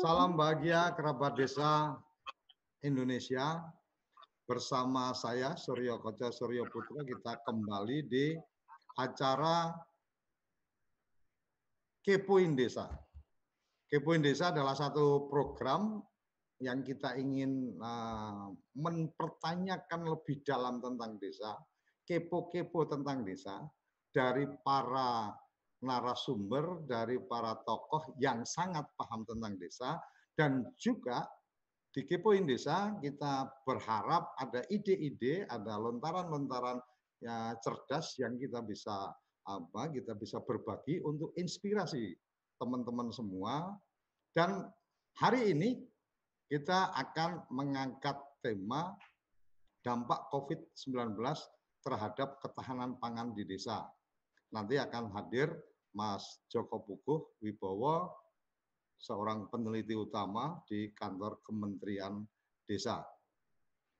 Salam bahagia kerabat desa Indonesia. Bersama saya Suryo Koco Suryo Putra kita kembali di acara Kepoin Desa. Kepoin Desa adalah satu program yang kita ingin uh, mempertanyakan lebih dalam tentang desa, kepo-kepo tentang desa dari para narasumber, dari para tokoh yang sangat paham tentang desa, dan juga di Kepoin Desa kita berharap ada ide-ide, ada lontaran-lontaran ya cerdas yang kita bisa apa kita bisa berbagi untuk inspirasi teman-teman semua dan hari ini kita akan mengangkat tema dampak COVID-19 terhadap ketahanan pangan di desa. Nanti akan hadir Mas Joko Puguh Wibowo, seorang peneliti utama di kantor Kementerian Desa.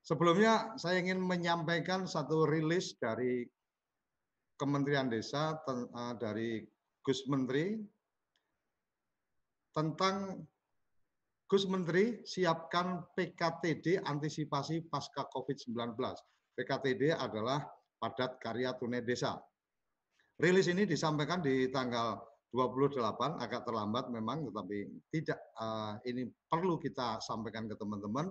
Sebelumnya saya ingin menyampaikan satu rilis dari Kementerian Desa eh, dari Gus Menteri tentang Gus Menteri siapkan PKTD antisipasi pasca COVID-19. PKTD adalah padat karya tunai desa. Rilis ini disampaikan di tanggal 28 agak terlambat memang tetapi tidak uh, ini perlu kita sampaikan ke teman-teman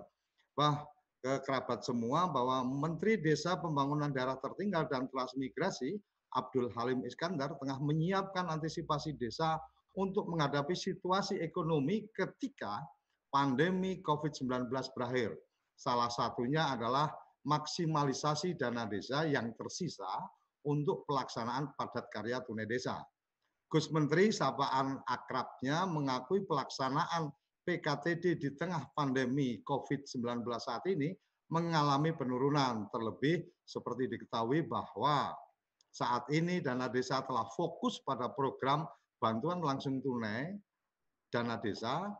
bahwa ke kerabat semua bahwa Menteri Desa Pembangunan Daerah Tertinggal dan Transmigrasi Abdul Halim Iskandar tengah menyiapkan antisipasi desa untuk menghadapi situasi ekonomi ketika pandemi COVID-19 berakhir. Salah satunya adalah maksimalisasi dana desa yang tersisa untuk pelaksanaan padat karya tunai desa. Gus Menteri sapaan akrabnya mengakui pelaksanaan PKTD di tengah pandemi COVID-19 saat ini mengalami penurunan. Terlebih seperti diketahui bahwa saat ini dana desa telah fokus pada program bantuan langsung tunai dana desa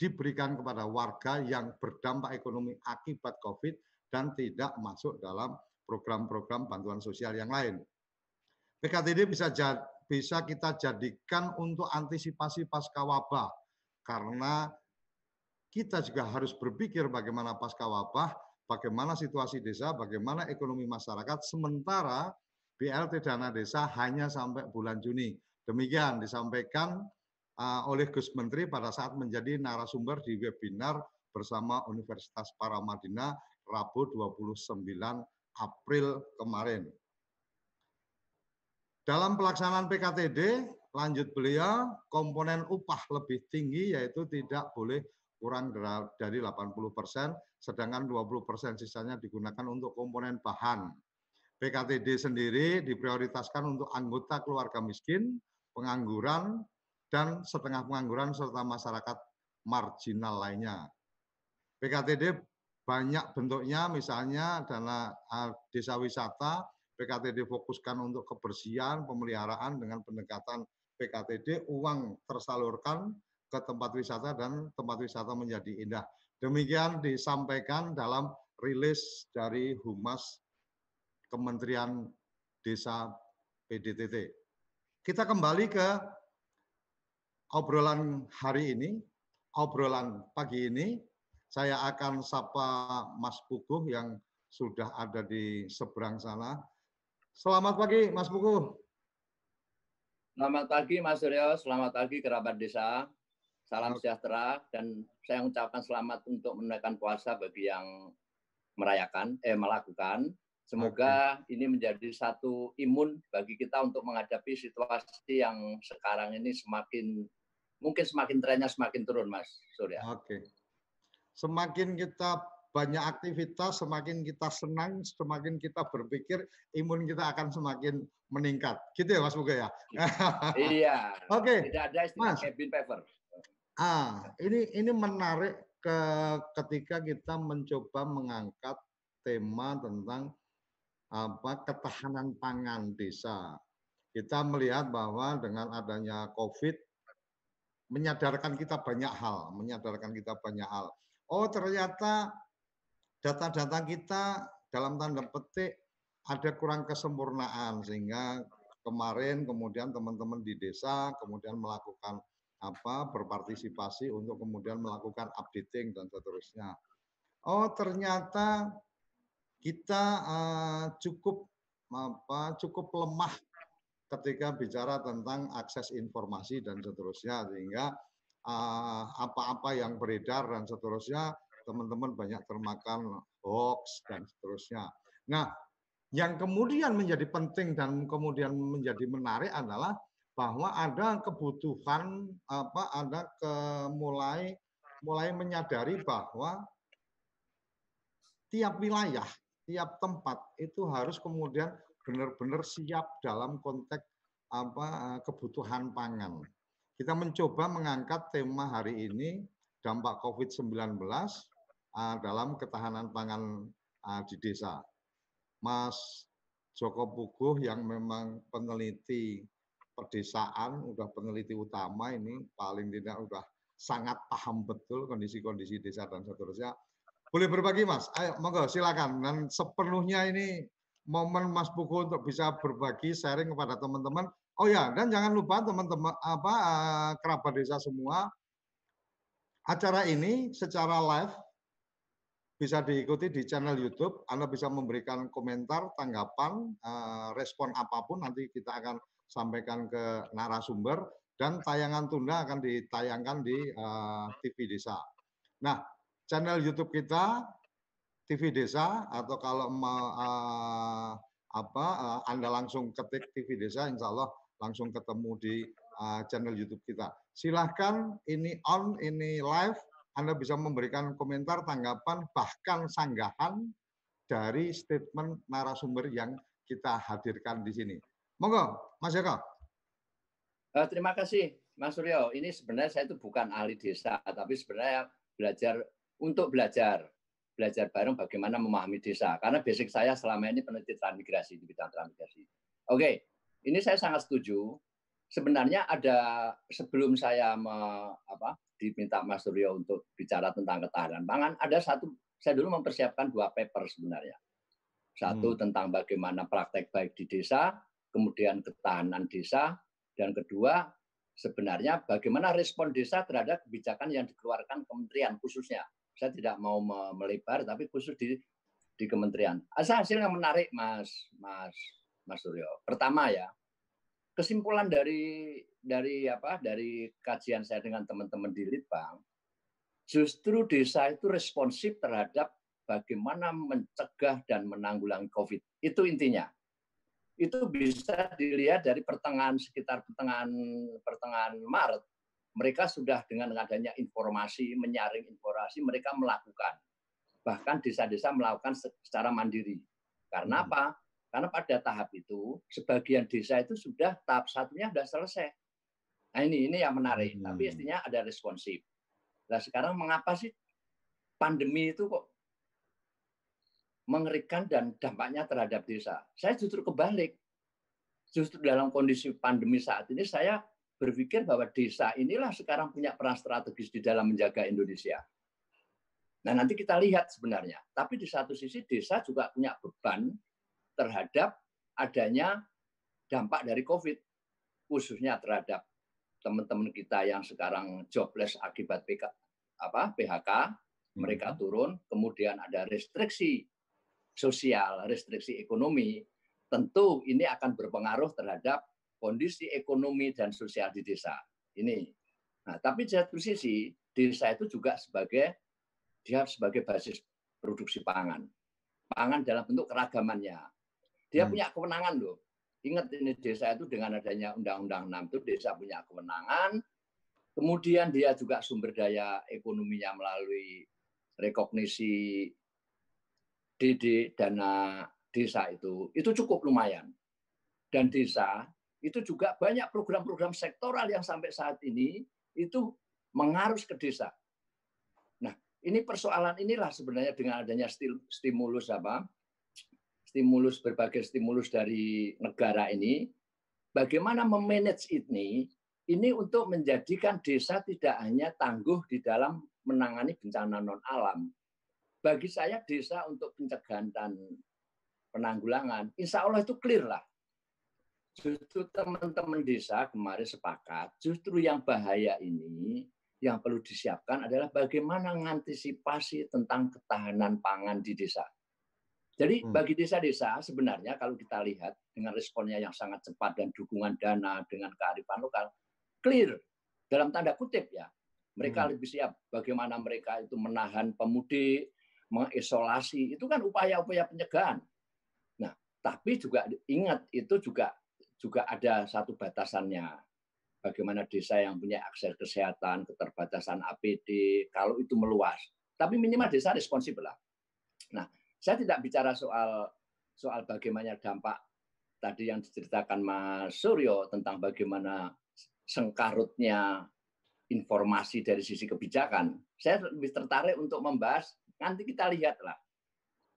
diberikan kepada warga yang berdampak ekonomi akibat COVID dan tidak masuk dalam program-program bantuan sosial yang lain. PKTD bisa bisa kita jadikan untuk antisipasi pasca wabah karena kita juga harus berpikir bagaimana pasca wabah, bagaimana situasi desa, bagaimana ekonomi masyarakat sementara BLT dana desa hanya sampai bulan Juni. Demikian disampaikan uh, oleh Gus Menteri pada saat menjadi narasumber di webinar bersama Universitas Paramadina Rabu 29 April kemarin. Dalam pelaksanaan PKTD, lanjut beliau, komponen upah lebih tinggi yaitu tidak boleh kurang dari 80 persen, sedangkan 20 persen sisanya digunakan untuk komponen bahan. PKTD sendiri diprioritaskan untuk anggota keluarga miskin, pengangguran, dan setengah pengangguran serta masyarakat marginal lainnya. PKTD banyak bentuknya misalnya dana desa wisata PKTD fokuskan untuk kebersihan pemeliharaan dengan pendekatan PKTD uang tersalurkan ke tempat wisata dan tempat wisata menjadi indah. Demikian disampaikan dalam rilis dari Humas Kementerian Desa PDTT. Kita kembali ke obrolan hari ini, obrolan pagi ini saya akan sapa Mas Puguh yang sudah ada di seberang sana. Selamat pagi, Mas Puguh. Selamat pagi, Mas Suryo. Selamat pagi, kerabat desa. Salam sejahtera dan saya mengucapkan selamat untuk menaikkan puasa bagi yang merayakan, eh melakukan. Semoga okay. ini menjadi satu imun bagi kita untuk menghadapi situasi yang sekarang ini semakin mungkin semakin trennya semakin turun, Mas Surya. Oke. Okay semakin kita banyak aktivitas, semakin kita senang, semakin kita berpikir, imun kita akan semakin meningkat. Gitu ya Mas Buga ya? iya. Oke. Okay. Tidak ada istilah Mas. cabin fever. Ah, ini ini menarik ke ketika kita mencoba mengangkat tema tentang apa ketahanan pangan desa. Kita melihat bahwa dengan adanya COVID menyadarkan kita banyak hal, menyadarkan kita banyak hal oh ternyata data-data kita dalam tanda petik ada kurang kesempurnaan sehingga kemarin kemudian teman-teman di desa kemudian melakukan apa berpartisipasi untuk kemudian melakukan updating dan seterusnya. Oh ternyata kita uh, cukup apa cukup lemah ketika bicara tentang akses informasi dan seterusnya sehingga uh, apa-apa yang beredar dan seterusnya teman-teman banyak termakan hoax dan seterusnya. Nah, yang kemudian menjadi penting dan kemudian menjadi menarik adalah bahwa ada kebutuhan apa ada ke mulai mulai menyadari bahwa tiap wilayah, tiap tempat itu harus kemudian benar-benar siap dalam konteks apa kebutuhan pangan. Kita mencoba mengangkat tema hari ini dampak COVID-19 dalam ketahanan pangan di desa. Mas Joko Puguh yang memang peneliti pedesaan, udah peneliti utama ini paling tidak udah sangat paham betul kondisi-kondisi desa dan seterusnya. Boleh berbagi Mas? Ayo, monggo silakan. Dan sepenuhnya ini momen Mas Pugu untuk bisa berbagi sharing kepada teman-teman. Oh ya, dan jangan lupa teman-teman apa eh, kerabat desa semua acara ini secara live bisa diikuti di channel YouTube. Anda bisa memberikan komentar, tanggapan, eh, respon apa pun nanti kita akan sampaikan ke narasumber dan tayangan tunda akan ditayangkan di eh, TV Desa. Nah, channel YouTube kita TV Desa atau kalau mau apa Anda langsung ketik TV Desa, Insya Allah langsung ketemu di uh, channel YouTube kita. Silahkan ini on, ini live, Anda bisa memberikan komentar, tanggapan, bahkan sanggahan dari statement narasumber yang kita hadirkan di sini. Monggo, Mas Joko. Uh, terima kasih, Mas Suryo. Ini sebenarnya saya itu bukan ahli desa, tapi sebenarnya belajar untuk belajar, belajar bareng bagaimana memahami desa. Karena basic saya selama ini peneliti transmigrasi di bidang transmigrasi. Oke, ini saya sangat setuju. Sebenarnya ada sebelum saya me, apa, diminta Mas Suryo untuk bicara tentang ketahanan pangan, ada satu saya dulu mempersiapkan dua paper sebenarnya. Satu hmm. tentang bagaimana praktek baik di desa, kemudian ketahanan desa, dan kedua sebenarnya bagaimana respon desa terhadap kebijakan yang dikeluarkan kementerian khususnya. Saya tidak mau melebar, tapi khusus di di kementerian. Asal hasil yang menarik, Mas Mas Mas Suryo. Pertama ya, kesimpulan dari dari apa dari kajian saya dengan teman-teman di Litbang, justru desa itu responsif terhadap bagaimana mencegah dan menanggulangi COVID. Itu intinya itu bisa dilihat dari pertengahan sekitar pertengahan pertengahan Maret mereka sudah dengan adanya informasi menyaring informasi mereka melakukan bahkan desa-desa melakukan secara mandiri karena hmm. apa karena pada tahap itu sebagian desa itu sudah tahap satunya sudah selesai nah ini ini yang menarik hmm. tapi istinya ada responsif nah sekarang mengapa sih pandemi itu kok mengerikan dan dampaknya terhadap desa. Saya justru kebalik. Justru dalam kondisi pandemi saat ini saya berpikir bahwa desa inilah sekarang punya peran strategis di dalam menjaga Indonesia. Nah, nanti kita lihat sebenarnya. Tapi di satu sisi desa juga punya beban terhadap adanya dampak dari COVID, khususnya terhadap teman-teman kita yang sekarang jobless akibat PK, apa, PHK, mereka hmm. turun, kemudian ada restriksi sosial, restriksi ekonomi, tentu ini akan berpengaruh terhadap kondisi ekonomi dan sosial di desa. Ini. Nah, tapi di satu sisi, desa itu juga sebagai dia sebagai basis produksi pangan. Pangan dalam bentuk keragamannya. Dia hmm. punya kewenangan loh. Ingat ini desa itu dengan adanya Undang-Undang 6 itu desa punya kewenangan. Kemudian dia juga sumber daya ekonominya melalui rekognisi DD dana desa itu itu cukup lumayan. Dan desa itu juga banyak program-program sektoral yang sampai saat ini itu mengarus ke desa. Nah, ini persoalan inilah sebenarnya dengan adanya stimulus apa? Stimulus berbagai stimulus dari negara ini bagaimana memanage ini ini untuk menjadikan desa tidak hanya tangguh di dalam menangani bencana non alam, bagi saya desa untuk pencegahan dan penanggulangan, insya Allah itu clear lah. justru teman-teman desa kemarin sepakat, justru yang bahaya ini yang perlu disiapkan adalah bagaimana mengantisipasi tentang ketahanan pangan di desa. Jadi hmm. bagi desa-desa sebenarnya kalau kita lihat dengan responnya yang sangat cepat dan dukungan dana dengan kearifan lokal, clear dalam tanda kutip ya. Mereka hmm. lebih siap bagaimana mereka itu menahan pemudik, mengisolasi, itu kan upaya-upaya pencegahan. Nah, tapi juga ingat itu juga juga ada satu batasannya. Bagaimana desa yang punya akses kesehatan, keterbatasan APD, kalau itu meluas. Tapi minimal desa responsif lah. Nah, saya tidak bicara soal soal bagaimana dampak tadi yang diceritakan Mas Suryo tentang bagaimana sengkarutnya informasi dari sisi kebijakan. Saya lebih tertarik untuk membahas nanti kita lihatlah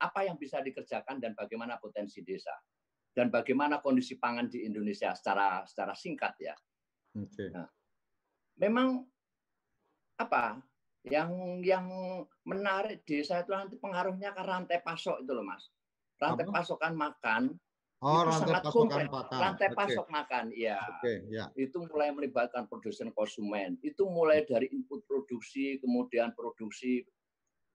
apa yang bisa dikerjakan dan bagaimana potensi desa dan bagaimana kondisi pangan di Indonesia secara secara singkat ya. Okay. Nah, memang apa yang yang menarik desa itu nanti pengaruhnya ke rantai pasok itu loh mas. Rantai Apa? pasokan makan Oh, itu rantai sangat pasokan makan. Rantai okay. pasok makan, ya. Okay, ya. Itu mulai melibatkan produsen konsumen. Itu mulai dari input produksi, kemudian produksi,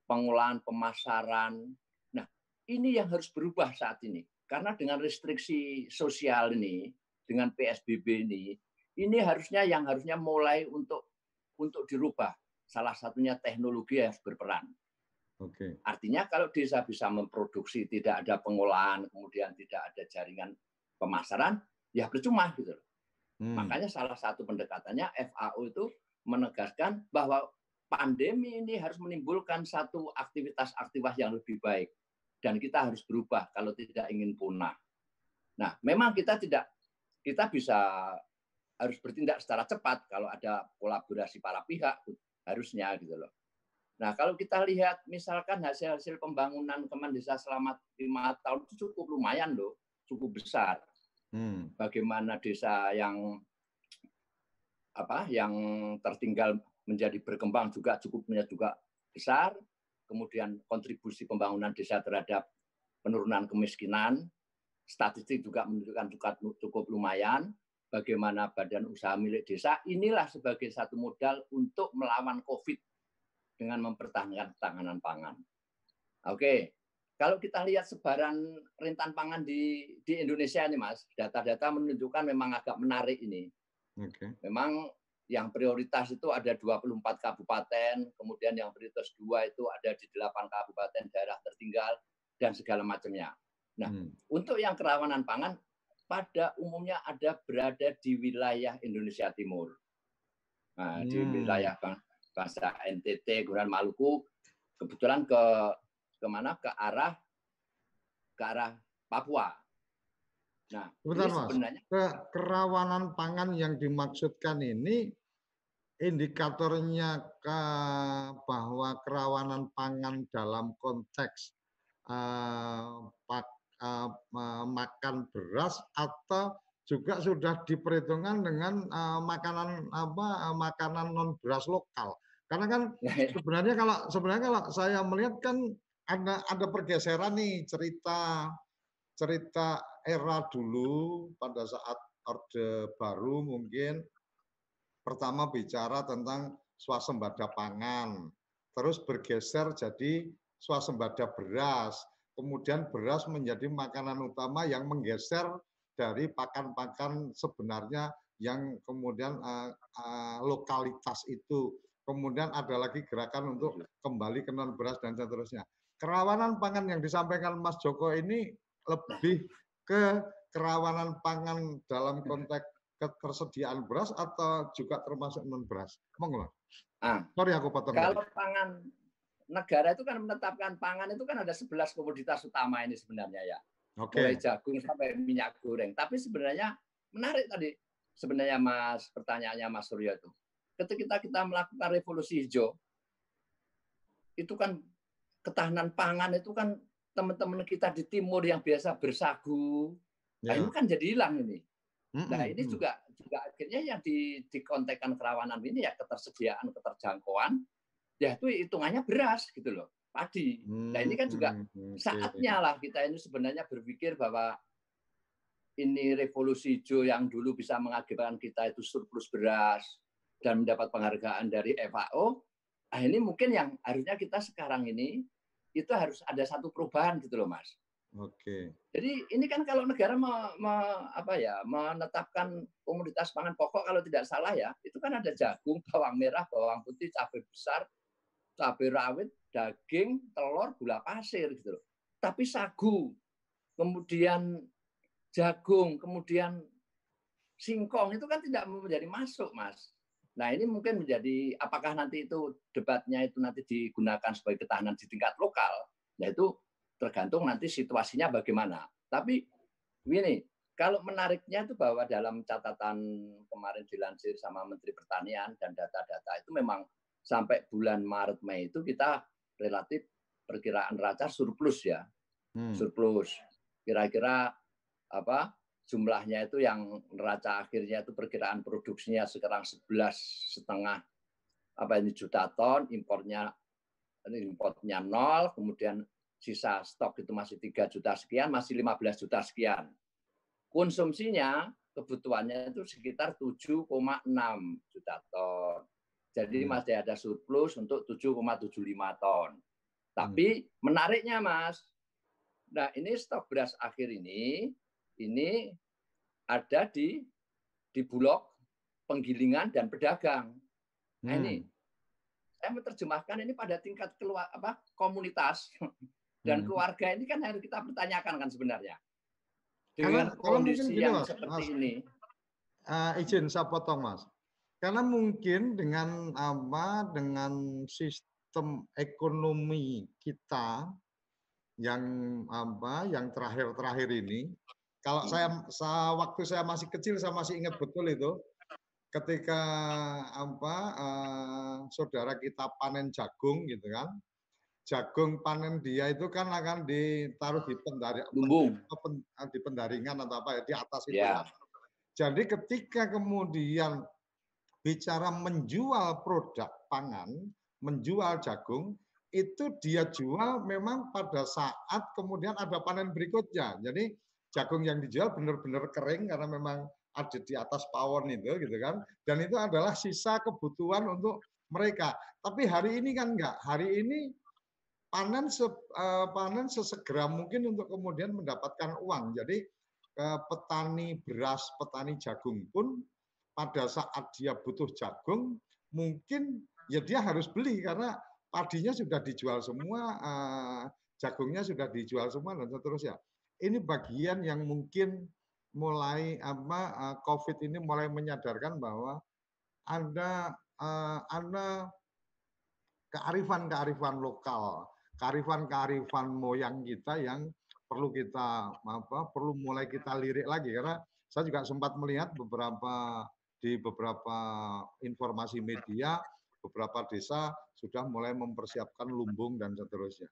pengolahan, pemasaran. Nah, ini yang harus berubah saat ini. Karena dengan restriksi sosial ini, dengan PSBB ini, ini harusnya yang harusnya mulai untuk untuk dirubah salah satunya teknologi yang berperan. Okay. Artinya kalau desa bisa memproduksi, tidak ada pengolahan, kemudian tidak ada jaringan pemasaran, ya percuma gitu Hmm. Makanya salah satu pendekatannya FAO itu menegaskan bahwa pandemi ini harus menimbulkan satu aktivitas-aktivitas yang lebih baik dan kita harus berubah kalau tidak ingin punah. Nah, memang kita tidak kita bisa harus bertindak secara cepat kalau ada kolaborasi para pihak harusnya gitu loh. Nah, kalau kita lihat misalkan hasil-hasil pembangunan Kemen Desa selama lima tahun itu cukup lumayan loh, cukup besar. Hmm. Bagaimana desa yang apa yang tertinggal menjadi berkembang juga cukup juga besar. Kemudian kontribusi pembangunan desa terhadap penurunan kemiskinan, statistik juga menunjukkan cukup lumayan bagaimana badan usaha milik desa, inilah sebagai satu modal untuk melawan COVID dengan mempertahankan ketahanan pangan. Oke, kalau kita lihat sebaran rentan pangan di di Indonesia ini, Mas, data-data menunjukkan memang agak menarik ini. Oke. Memang yang prioritas itu ada 24 kabupaten, kemudian yang prioritas dua itu ada di 8 kabupaten daerah tertinggal dan segala macamnya. Nah, hmm. untuk yang kerawanan pangan pada umumnya ada berada di wilayah Indonesia Timur. Nah, hmm. di wilayah bangsa NTT, kemudian Maluku, kebetulan ke ke mana? Ke arah ke arah Papua. Nah, Bentar, ini sebenarnya ke kerawanan pangan yang dimaksudkan ini indikatornya ke bahwa kerawanan pangan dalam konteks uh, uh, makan beras atau juga sudah diperhitungkan dengan uh, makanan apa uh, makanan non beras lokal. Karena kan ya, ya. sebenarnya kalau sebenarnya kalau saya melihat kan ada ada pergeseran nih cerita cerita era dulu pada saat orde baru mungkin pertama bicara tentang swasembada pangan, terus bergeser jadi swasembada beras, kemudian beras menjadi makanan utama yang menggeser dari pakan-pakan sebenarnya yang kemudian uh, uh, lokalitas itu. Kemudian ada lagi gerakan untuk kembali ke non beras dan seterusnya. Kerawanan pangan yang disampaikan Mas Joko ini lebih ke kerawanan pangan dalam konteks ketersediaan beras atau juga termasuk non beras? Monggo. Ah, Sorry aku potong. Kalau pangan negara itu kan menetapkan pangan itu kan ada 11 komoditas utama ini sebenarnya ya. Oke. Okay. Mulai jagung sampai minyak goreng. Tapi sebenarnya menarik tadi sebenarnya Mas pertanyaannya Mas Suryo itu. Ketika kita melakukan revolusi hijau itu kan ketahanan pangan itu kan teman-teman kita di timur yang biasa bersagu. Nah, ya. ini kan jadi hilang ini. Nah, ini juga juga akhirnya yang di, dikontekkan kerawanan ini ya ketersediaan, keterjangkauan, ya itu hitungannya beras gitu loh padi. Nah ini kan juga hmm, saatnya lah kita ini sebenarnya berpikir bahwa ini revolusi hijau yang dulu bisa mengakibatkan kita itu surplus beras dan mendapat penghargaan dari FAO, nah ini mungkin yang harusnya kita sekarang ini itu harus ada satu perubahan gitu loh mas. Oke. Jadi ini kan kalau negara me, me, apa ya menetapkan komoditas pangan pokok kalau tidak salah ya itu kan ada jagung, bawang merah, bawang putih, cabai besar, cabai rawit, daging, telur, gula pasir gitu loh. Tapi sagu, kemudian jagung, kemudian singkong itu kan tidak menjadi masuk mas. Nah ini mungkin menjadi apakah nanti itu debatnya itu nanti digunakan sebagai ketahanan di tingkat lokal, yaitu tergantung nanti situasinya bagaimana. Tapi ini kalau menariknya itu bahwa dalam catatan kemarin dilansir sama Menteri Pertanian dan data-data itu memang sampai bulan Maret Mei itu kita relatif perkiraan raca surplus ya, hmm. surplus. Kira-kira apa jumlahnya itu yang neraca akhirnya itu perkiraan produksinya sekarang sebelas setengah apa ini juta ton, impornya importnya nol, kemudian sisa stok itu masih 3 juta sekian, masih 15 juta sekian. Konsumsinya kebutuhannya itu sekitar 7,6 juta ton. Jadi hmm. masih ada surplus untuk 7,75 ton. Tapi hmm. menariknya Mas, nah ini stok beras akhir ini ini ada di di bulog penggilingan dan pedagang. Nah ini hmm. saya menerjemahkan ini pada tingkat keluar apa komunitas dan hmm. keluarga ini kan harus kita pertanyakan kan sebenarnya. Dengan Karena, kondisi yang mas, seperti mas, ini. Uh, izin saya potong Mas. Karena mungkin dengan apa dengan sistem ekonomi kita yang apa yang terakhir-terakhir ini kalau saya, saya waktu saya masih kecil saya masih ingat betul itu ketika apa uh, saudara kita panen jagung gitu kan jagung panen dia itu kan akan ditaruh di pendari, lumbung, di pendaringan atau apa ya di atas itu. Yeah. Kan. Jadi ketika kemudian bicara menjual produk pangan, menjual jagung, itu dia jual memang pada saat kemudian ada panen berikutnya. Jadi jagung yang dijual benar-benar kering karena memang ada di atas pawon itu gitu kan. Dan itu adalah sisa kebutuhan untuk mereka. Tapi hari ini kan enggak. Hari ini panen se, uh, panen sesegera mungkin untuk kemudian mendapatkan uang. Jadi uh, petani beras, petani jagung pun pada saat dia butuh jagung mungkin ya dia harus beli karena padinya sudah dijual semua, uh, jagungnya sudah dijual semua dan seterusnya. Ini bagian yang mungkin mulai apa uh, COVID ini mulai menyadarkan bahwa ada uh, ada kearifan-kearifan lokal kearifan-kearifan moyang kita yang perlu kita apa perlu mulai kita lirik lagi karena saya juga sempat melihat beberapa di beberapa informasi media beberapa desa sudah mulai mempersiapkan lumbung dan seterusnya.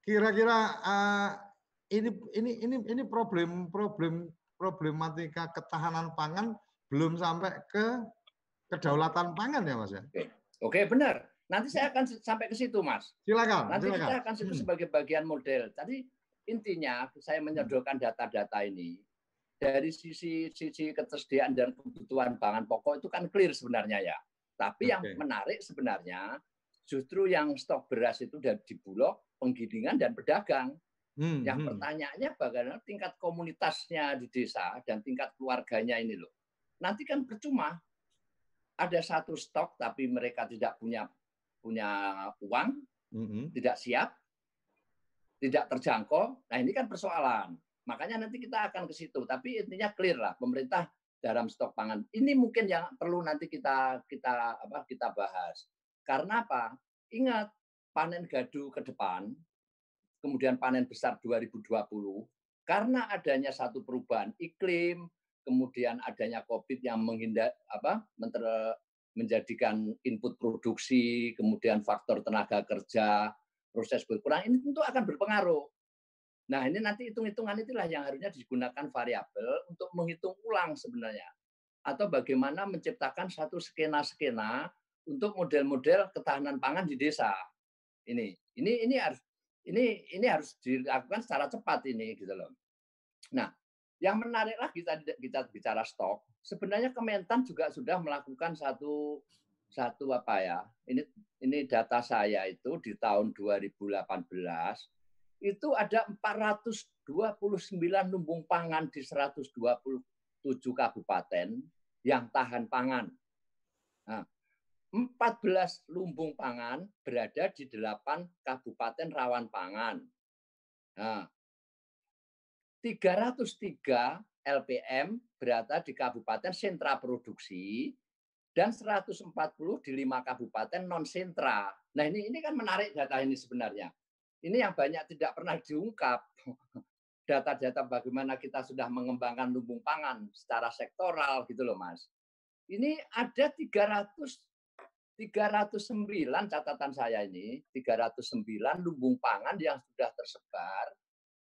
Kira-kira uh, ini ini ini ini problem problem problematika ketahanan pangan belum sampai ke kedaulatan pangan ya Mas ya. Oke, Oke benar. Nanti saya akan sampai ke situ, Mas. Silakan. Nanti silakan. kita akan sebut hmm. sebagai bagian model. Tadi intinya saya menyodorkan data-data ini dari sisi sisi ketersediaan dan kebutuhan pangan pokok itu kan clear sebenarnya ya. Tapi okay. yang menarik sebenarnya justru yang stok beras itu dari di bulog, penggilingan dan pedagang. Hmm, yang hmm. pertanyaannya bagaimana tingkat komunitasnya di desa dan tingkat keluarganya ini loh. Nanti kan percuma ada satu stok tapi mereka tidak punya punya uang, mm-hmm. tidak siap, tidak terjangkau. Nah ini kan persoalan. Makanya nanti kita akan ke situ. Tapi intinya clear lah pemerintah dalam stok pangan. Ini mungkin yang perlu nanti kita kita apa kita bahas. Karena apa? Ingat panen gadu ke depan, kemudian panen besar 2020, karena adanya satu perubahan iklim, kemudian adanya COVID yang menghindar apa menjadikan input produksi, kemudian faktor tenaga kerja, proses berkurang, ini tentu akan berpengaruh. Nah, ini nanti hitung-hitungan itulah yang harusnya digunakan variabel untuk menghitung ulang sebenarnya. Atau bagaimana menciptakan satu skena-skena untuk model-model ketahanan pangan di desa. Ini, ini, ini harus ini ini harus dilakukan secara cepat ini gitu loh. Nah, yang menarik lagi kita, kita bicara stok, sebenarnya Kementan juga sudah melakukan satu satu apa ya? Ini ini data saya itu di tahun 2018 itu ada 429 lumbung pangan di 127 kabupaten yang tahan pangan. Nah, 14 lumbung pangan berada di 8 kabupaten rawan pangan. Nah, 303 LPM berada di kabupaten sentra produksi dan 140 di lima kabupaten non sentra. Nah ini ini kan menarik data ini sebenarnya. Ini yang banyak tidak pernah diungkap. Data-data bagaimana kita sudah mengembangkan lumbung pangan secara sektoral gitu loh Mas. Ini ada 300 309 catatan saya ini, 309 lumbung pangan yang sudah tersebar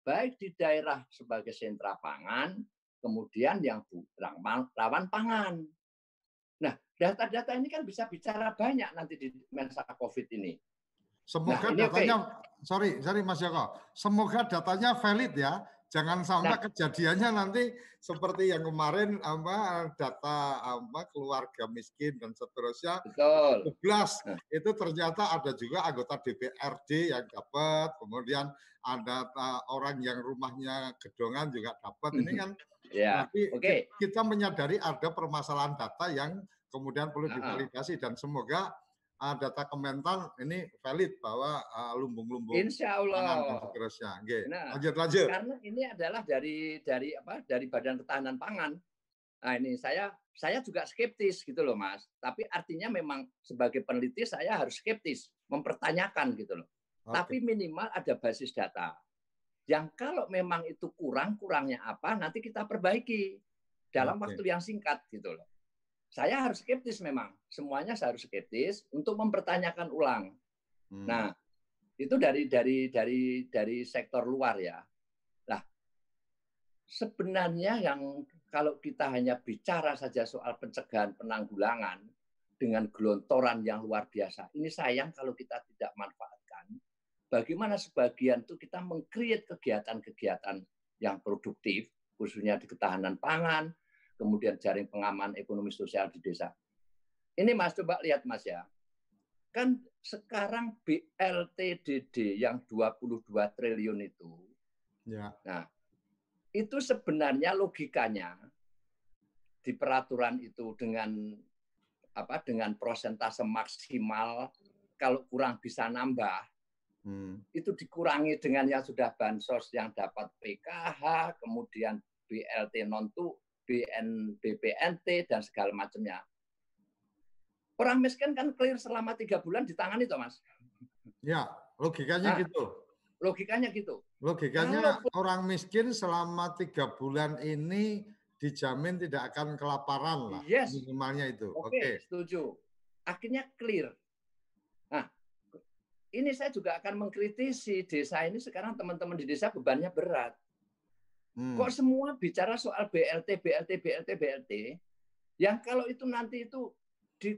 baik di daerah sebagai sentra pangan, kemudian yang rawan pangan. Nah, data-data ini kan bisa bicara banyak nanti di Mensa COVID ini. Semoga nah, datanya, okay. sorry, sorry Mas Joko, semoga datanya valid ya. Jangan sampai nah, kejadiannya nanti seperti yang kemarin apa data apa keluarga miskin dan seterusnya. Betul. 11 nah. itu ternyata ada juga anggota DPRD yang dapat, kemudian ada uh, orang yang rumahnya gedongan juga dapat. Ini kan ya, tapi okay. kita menyadari ada permasalahan data yang kemudian perlu divalidasi dan semoga uh, data Kementan ini valid bahwa lumbung-lumbung uh, Insya Allah seterusnya. Okay. Nah, lanjut lanjut. Karena ini adalah dari dari apa dari Badan Ketahanan Pangan. Nah ini saya saya juga skeptis gitu loh mas. Tapi artinya memang sebagai peneliti saya harus skeptis, mempertanyakan gitu loh. Tapi minimal ada basis data. Yang kalau memang itu kurang, kurangnya apa, nanti kita perbaiki dalam okay. waktu yang singkat gitu loh. Saya harus skeptis memang. Semuanya saya harus skeptis untuk mempertanyakan ulang. Hmm. Nah, itu dari dari dari dari sektor luar ya. Nah, sebenarnya yang kalau kita hanya bicara saja soal pencegahan penanggulangan dengan gelontoran yang luar biasa, ini sayang kalau kita tidak manfaat bagaimana sebagian itu kita mengcreate kegiatan-kegiatan yang produktif, khususnya di ketahanan pangan, kemudian jaring pengaman ekonomi sosial di desa. Ini Mas, coba lihat Mas ya. Kan sekarang BLTDD yang 22 triliun itu, ya. nah itu sebenarnya logikanya di peraturan itu dengan apa dengan prosentase maksimal kalau kurang bisa nambah Hmm. Itu dikurangi dengan yang sudah bansos yang dapat PKH, kemudian BLT non BN, BPNT dan segala macamnya. Orang miskin kan clear selama tiga bulan ditangani toh mas. Ya, logikanya nah, gitu. Logikanya gitu. Logikanya Kalau, orang miskin selama tiga bulan ini dijamin tidak akan kelaparan lah. Yes. Minimalnya itu. Oke, okay, okay. setuju. Akhirnya clear. Nah, ini saya juga akan mengkritisi desa ini sekarang teman-teman di desa bebannya berat. Hmm. Kok semua bicara soal BLT, BLT, BLT, BLT, yang kalau itu nanti itu di,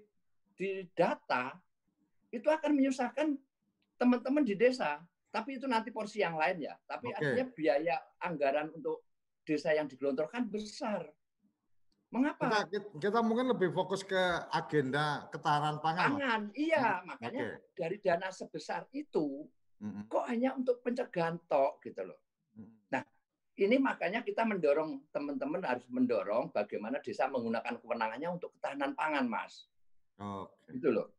di data, itu akan menyusahkan teman-teman di desa. Tapi itu nanti porsi yang lain ya. Tapi okay. artinya biaya anggaran untuk desa yang digelontorkan besar. Mengapa? Kita, kita mungkin lebih fokus ke agenda ketahanan pangan. Pangan, iya. Hmm. Makanya okay. dari dana sebesar itu, hmm. kok hanya untuk pencegahan tok gitu loh. Hmm. Nah, ini makanya kita mendorong teman-teman harus mendorong bagaimana desa menggunakan kewenangannya untuk ketahanan pangan, Mas. Okay. Gitu loh.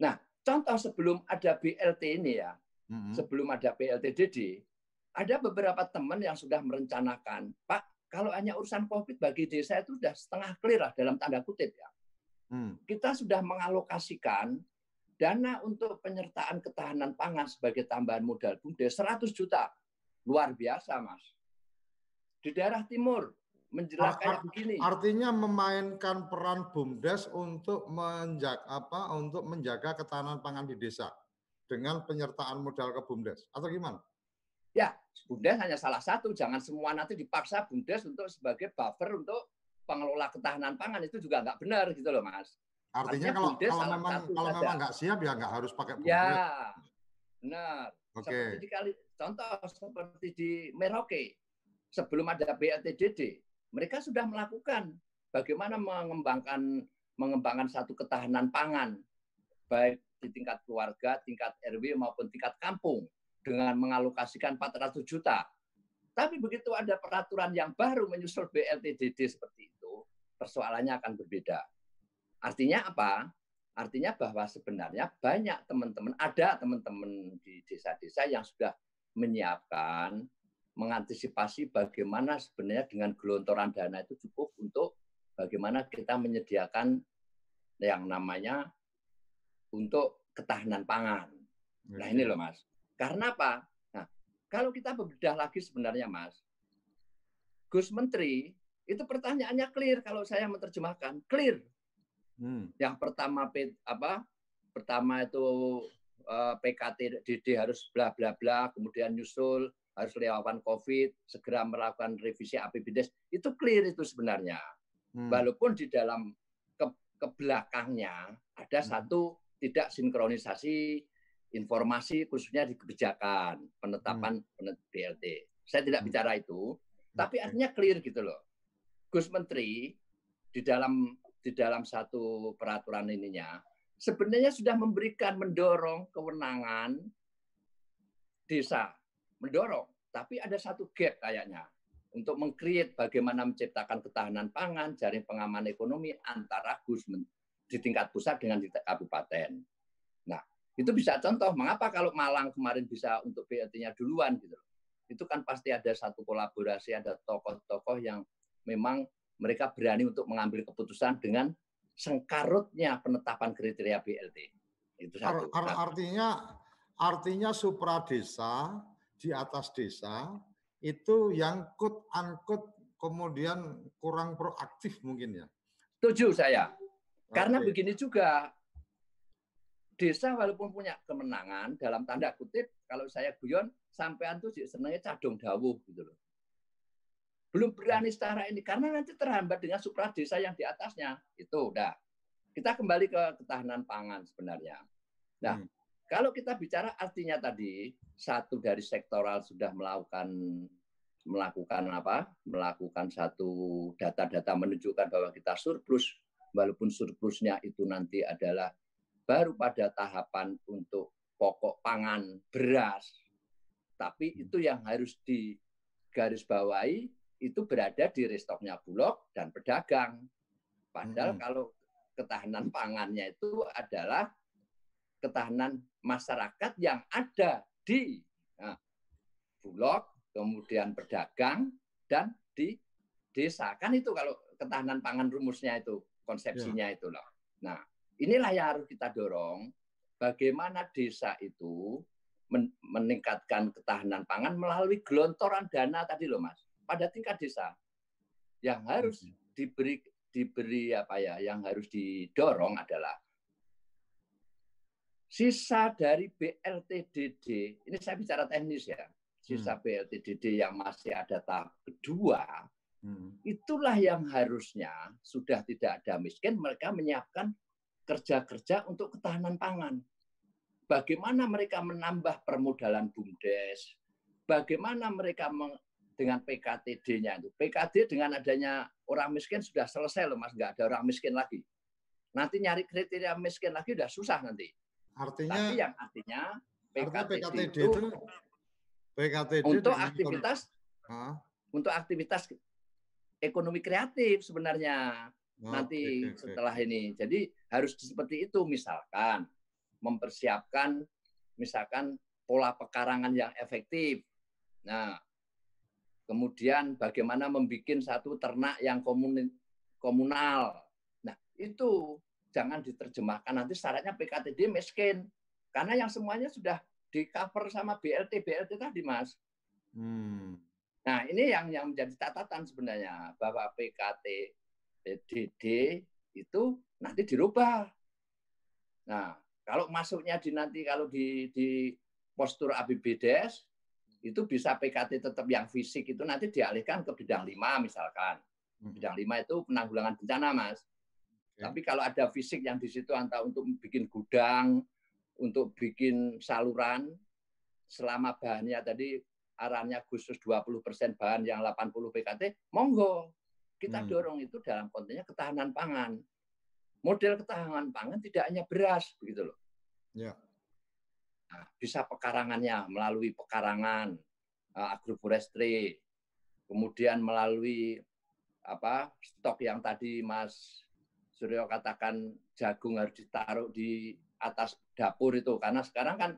Nah, contoh sebelum ada BLT ini ya, hmm. sebelum ada BLTDD, ada beberapa teman yang sudah merencanakan, Pak, kalau hanya urusan COVID bagi desa itu sudah setengah clear lah dalam tanda kutip ya. Hmm. Kita sudah mengalokasikan dana untuk penyertaan ketahanan pangan sebagai tambahan modal BUMDes 100 juta. Luar biasa, Mas. Di daerah timur menjelaskan begini. Artinya memainkan peran BUMDes untuk menjaga apa? Untuk menjaga ketahanan pangan di desa dengan penyertaan modal ke BUMDes atau gimana? Ya, Bumdes hanya salah satu. Jangan semua nanti dipaksa Bumdes untuk sebagai buffer untuk pengelola ketahanan pangan itu juga nggak benar gitu loh, Mas. Artinya, Artinya kalau kalau memang kalau saja. memang nggak siap ya nggak harus pakai Bumdes. Ya, benar. Okay. Seperti di kali contoh seperti di Merauke. Sebelum ada BLTDD, mereka sudah melakukan bagaimana mengembangkan mengembangkan satu ketahanan pangan baik di tingkat keluarga, tingkat RW maupun tingkat kampung dengan mengalokasikan 400 juta. Tapi begitu ada peraturan yang baru menyusul BLTDD seperti itu, persoalannya akan berbeda. Artinya apa? Artinya bahwa sebenarnya banyak teman-teman, ada teman-teman di desa-desa yang sudah menyiapkan, mengantisipasi bagaimana sebenarnya dengan gelontoran dana itu cukup untuk bagaimana kita menyediakan yang namanya untuk ketahanan pangan. Nah ini loh Mas. Karena apa? Nah, kalau kita bebedah lagi sebenarnya Mas, Gus Menteri itu pertanyaannya clear kalau saya menerjemahkan clear. Hmm. Yang pertama apa? Pertama itu eh, PKTDD harus bla bla bla, kemudian nyusul harus lewatan COVID, segera melakukan revisi APBDes. Itu clear itu sebenarnya. Hmm. Walaupun di dalam ke, ke belakangnya ada hmm. satu tidak sinkronisasi informasi khususnya di kebijakan penetapan hmm. BLT. Saya tidak hmm. bicara itu, tapi artinya clear gitu loh. Gus Menteri di dalam di dalam satu peraturan ininya sebenarnya sudah memberikan mendorong kewenangan desa mendorong tapi ada satu gap kayaknya untuk mengcreate bagaimana menciptakan ketahanan pangan jaring pengaman ekonomi antara Gus di tingkat pusat dengan di kabupaten. Nah, itu bisa contoh mengapa kalau Malang kemarin bisa untuk BLT-nya duluan gitu. Itu kan pasti ada satu kolaborasi, ada tokoh-tokoh yang memang mereka berani untuk mengambil keputusan dengan sengkarutnya penetapan kriteria BLT. Itu satu. Artinya artinya supra desa di atas desa itu yang kut angkut kemudian kurang proaktif mungkin ya. Setuju saya. Karena okay. begini juga desa walaupun punya kemenangan dalam tanda kutip kalau saya guyon sampean tuh senangnya cadung dawuh gitu loh belum berani secara ini karena nanti terhambat dengan supra desa yang di atasnya itu udah kita kembali ke ketahanan pangan sebenarnya nah hmm. Kalau kita bicara artinya tadi satu dari sektoral sudah melakukan melakukan apa melakukan satu data-data menunjukkan bahwa kita surplus walaupun surplusnya itu nanti adalah baru pada tahapan untuk pokok pangan beras tapi itu yang harus digarisbawahi itu berada di restoknya Bulog dan pedagang. Padahal hmm. kalau ketahanan pangannya itu adalah ketahanan masyarakat yang ada di nah, Bulog, kemudian pedagang, dan di desa. Kan itu kalau ketahanan pangan rumusnya itu, konsepsinya ya. itu loh. Nah, inilah yang harus kita dorong. Bagaimana desa itu meningkatkan ketahanan pangan melalui gelontoran dana tadi loh, Mas pada tingkat desa yang harus diberi diberi apa ya yang harus didorong adalah sisa dari BLTDD ini saya bicara teknis ya sisa hmm. BLTDD yang masih ada tahap kedua hmm. itulah yang harusnya sudah tidak ada miskin mereka menyiapkan kerja-kerja untuk ketahanan pangan bagaimana mereka menambah permodalan bumdes bagaimana mereka dengan PKTD-nya itu. PKD dengan adanya orang miskin sudah selesai loh Mas, nggak ada orang miskin lagi. Nanti nyari kriteria miskin lagi udah susah nanti. Artinya Tapi yang artinya PKTD, PKTD itu, itu PKTD untuk aktivitas untuk aktivitas ekonomi kreatif sebenarnya oh, nanti okay, setelah ini. Jadi harus seperti itu misalkan mempersiapkan misalkan pola pekarangan yang efektif. Nah, Kemudian bagaimana membuat satu ternak yang komunal. Nah, itu jangan diterjemahkan nanti syaratnya PKTD miskin. Karena yang semuanya sudah di cover sama BLT BLT tadi, Mas. Hmm. Nah, ini yang yang menjadi catatan sebenarnya bahwa PKTDD itu nanti dirubah. Nah, kalau masuknya di nanti kalau di di postur ABBDes itu bisa PKT tetap yang fisik itu nanti dialihkan ke bidang lima misalkan. Hmm. Bidang lima itu penanggulangan bencana, Mas. Tapi kalau ada fisik yang di situ antara untuk bikin gudang, untuk bikin saluran, selama bahannya tadi arahnya khusus 20% bahan yang 80 PKT, monggo. Kita hmm. dorong itu dalam kontennya ketahanan pangan. Model ketahanan pangan tidak hanya beras, begitu loh. Ya. Nah, bisa pekarangannya melalui pekarangan, uh, agroforestry, kemudian melalui apa stok yang tadi Mas Suryo katakan jagung harus ditaruh di atas dapur itu karena sekarang kan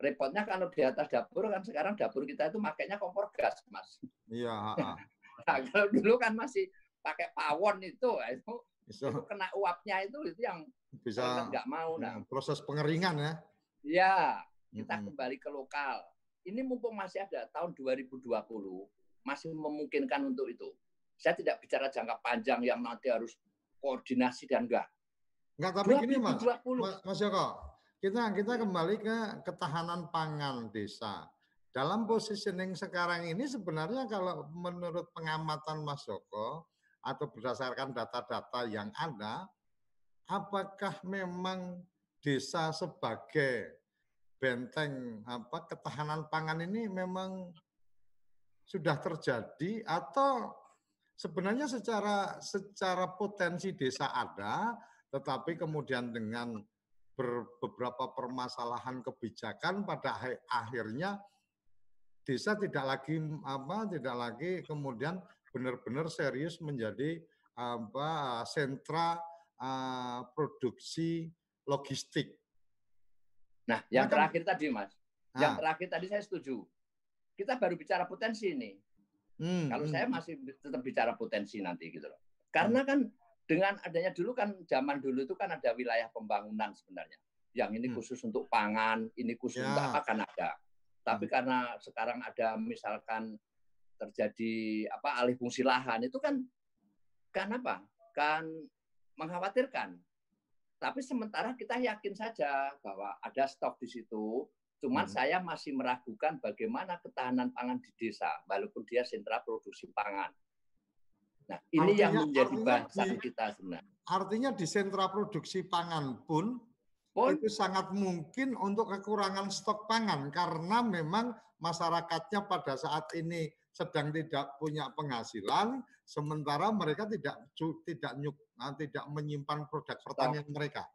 repotnya kalau di atas dapur kan sekarang dapur kita itu makainya kompor gas mas. Iya. nah, kalau dulu kan masih pakai pawon itu itu, bisa. itu kena uapnya itu itu yang bisa nggak mau nah proses pengeringan ya. Iya kita mm -hmm. kembali ke lokal. Ini mumpung masih ada tahun 2020 masih memungkinkan untuk itu. Saya tidak bicara jangka panjang yang nanti harus koordinasi dan enggak. Enggak, tapi 2020. gini Mas, Mas Joko, kita kita kembali ke ketahanan pangan desa. Dalam positioning sekarang ini sebenarnya kalau menurut pengamatan Mas Joko atau berdasarkan data-data yang ada, apakah memang desa sebagai benteng apa ketahanan pangan ini memang sudah terjadi atau sebenarnya secara secara potensi desa ada tetapi kemudian dengan beberapa permasalahan kebijakan pada akhirnya desa tidak lagi apa tidak lagi kemudian benar-benar serius menjadi apa sentra uh, produksi logistik. Nah, yang nah, terakhir tadi Mas, nah. yang terakhir tadi saya setuju kita baru bicara potensi ini. Hmm, Kalau hmm. saya masih tetap bicara potensi nanti gitu loh. Karena hmm. kan dengan adanya dulu kan zaman dulu itu kan ada wilayah pembangunan sebenarnya. Yang ini hmm. khusus untuk pangan, ini khusus ya. untuk apa kan ada. Tapi hmm. karena sekarang ada misalkan terjadi apa alih fungsi lahan itu kan kan apa? Kan mengkhawatirkan. Tapi sementara kita yakin saja bahwa ada stok di situ, Cuman hmm. saya masih meragukan bagaimana ketahanan pangan di desa, walaupun dia sentra produksi pangan. Nah, ini artinya, yang menjadi bahasan kita sebenarnya. Artinya di sentra produksi pangan pun, pun itu sangat mungkin untuk kekurangan stok pangan karena memang masyarakatnya pada saat ini sedang tidak punya penghasilan, sementara mereka tidak tidak nyuk, nah, tidak menyimpan produk pertanian mereka.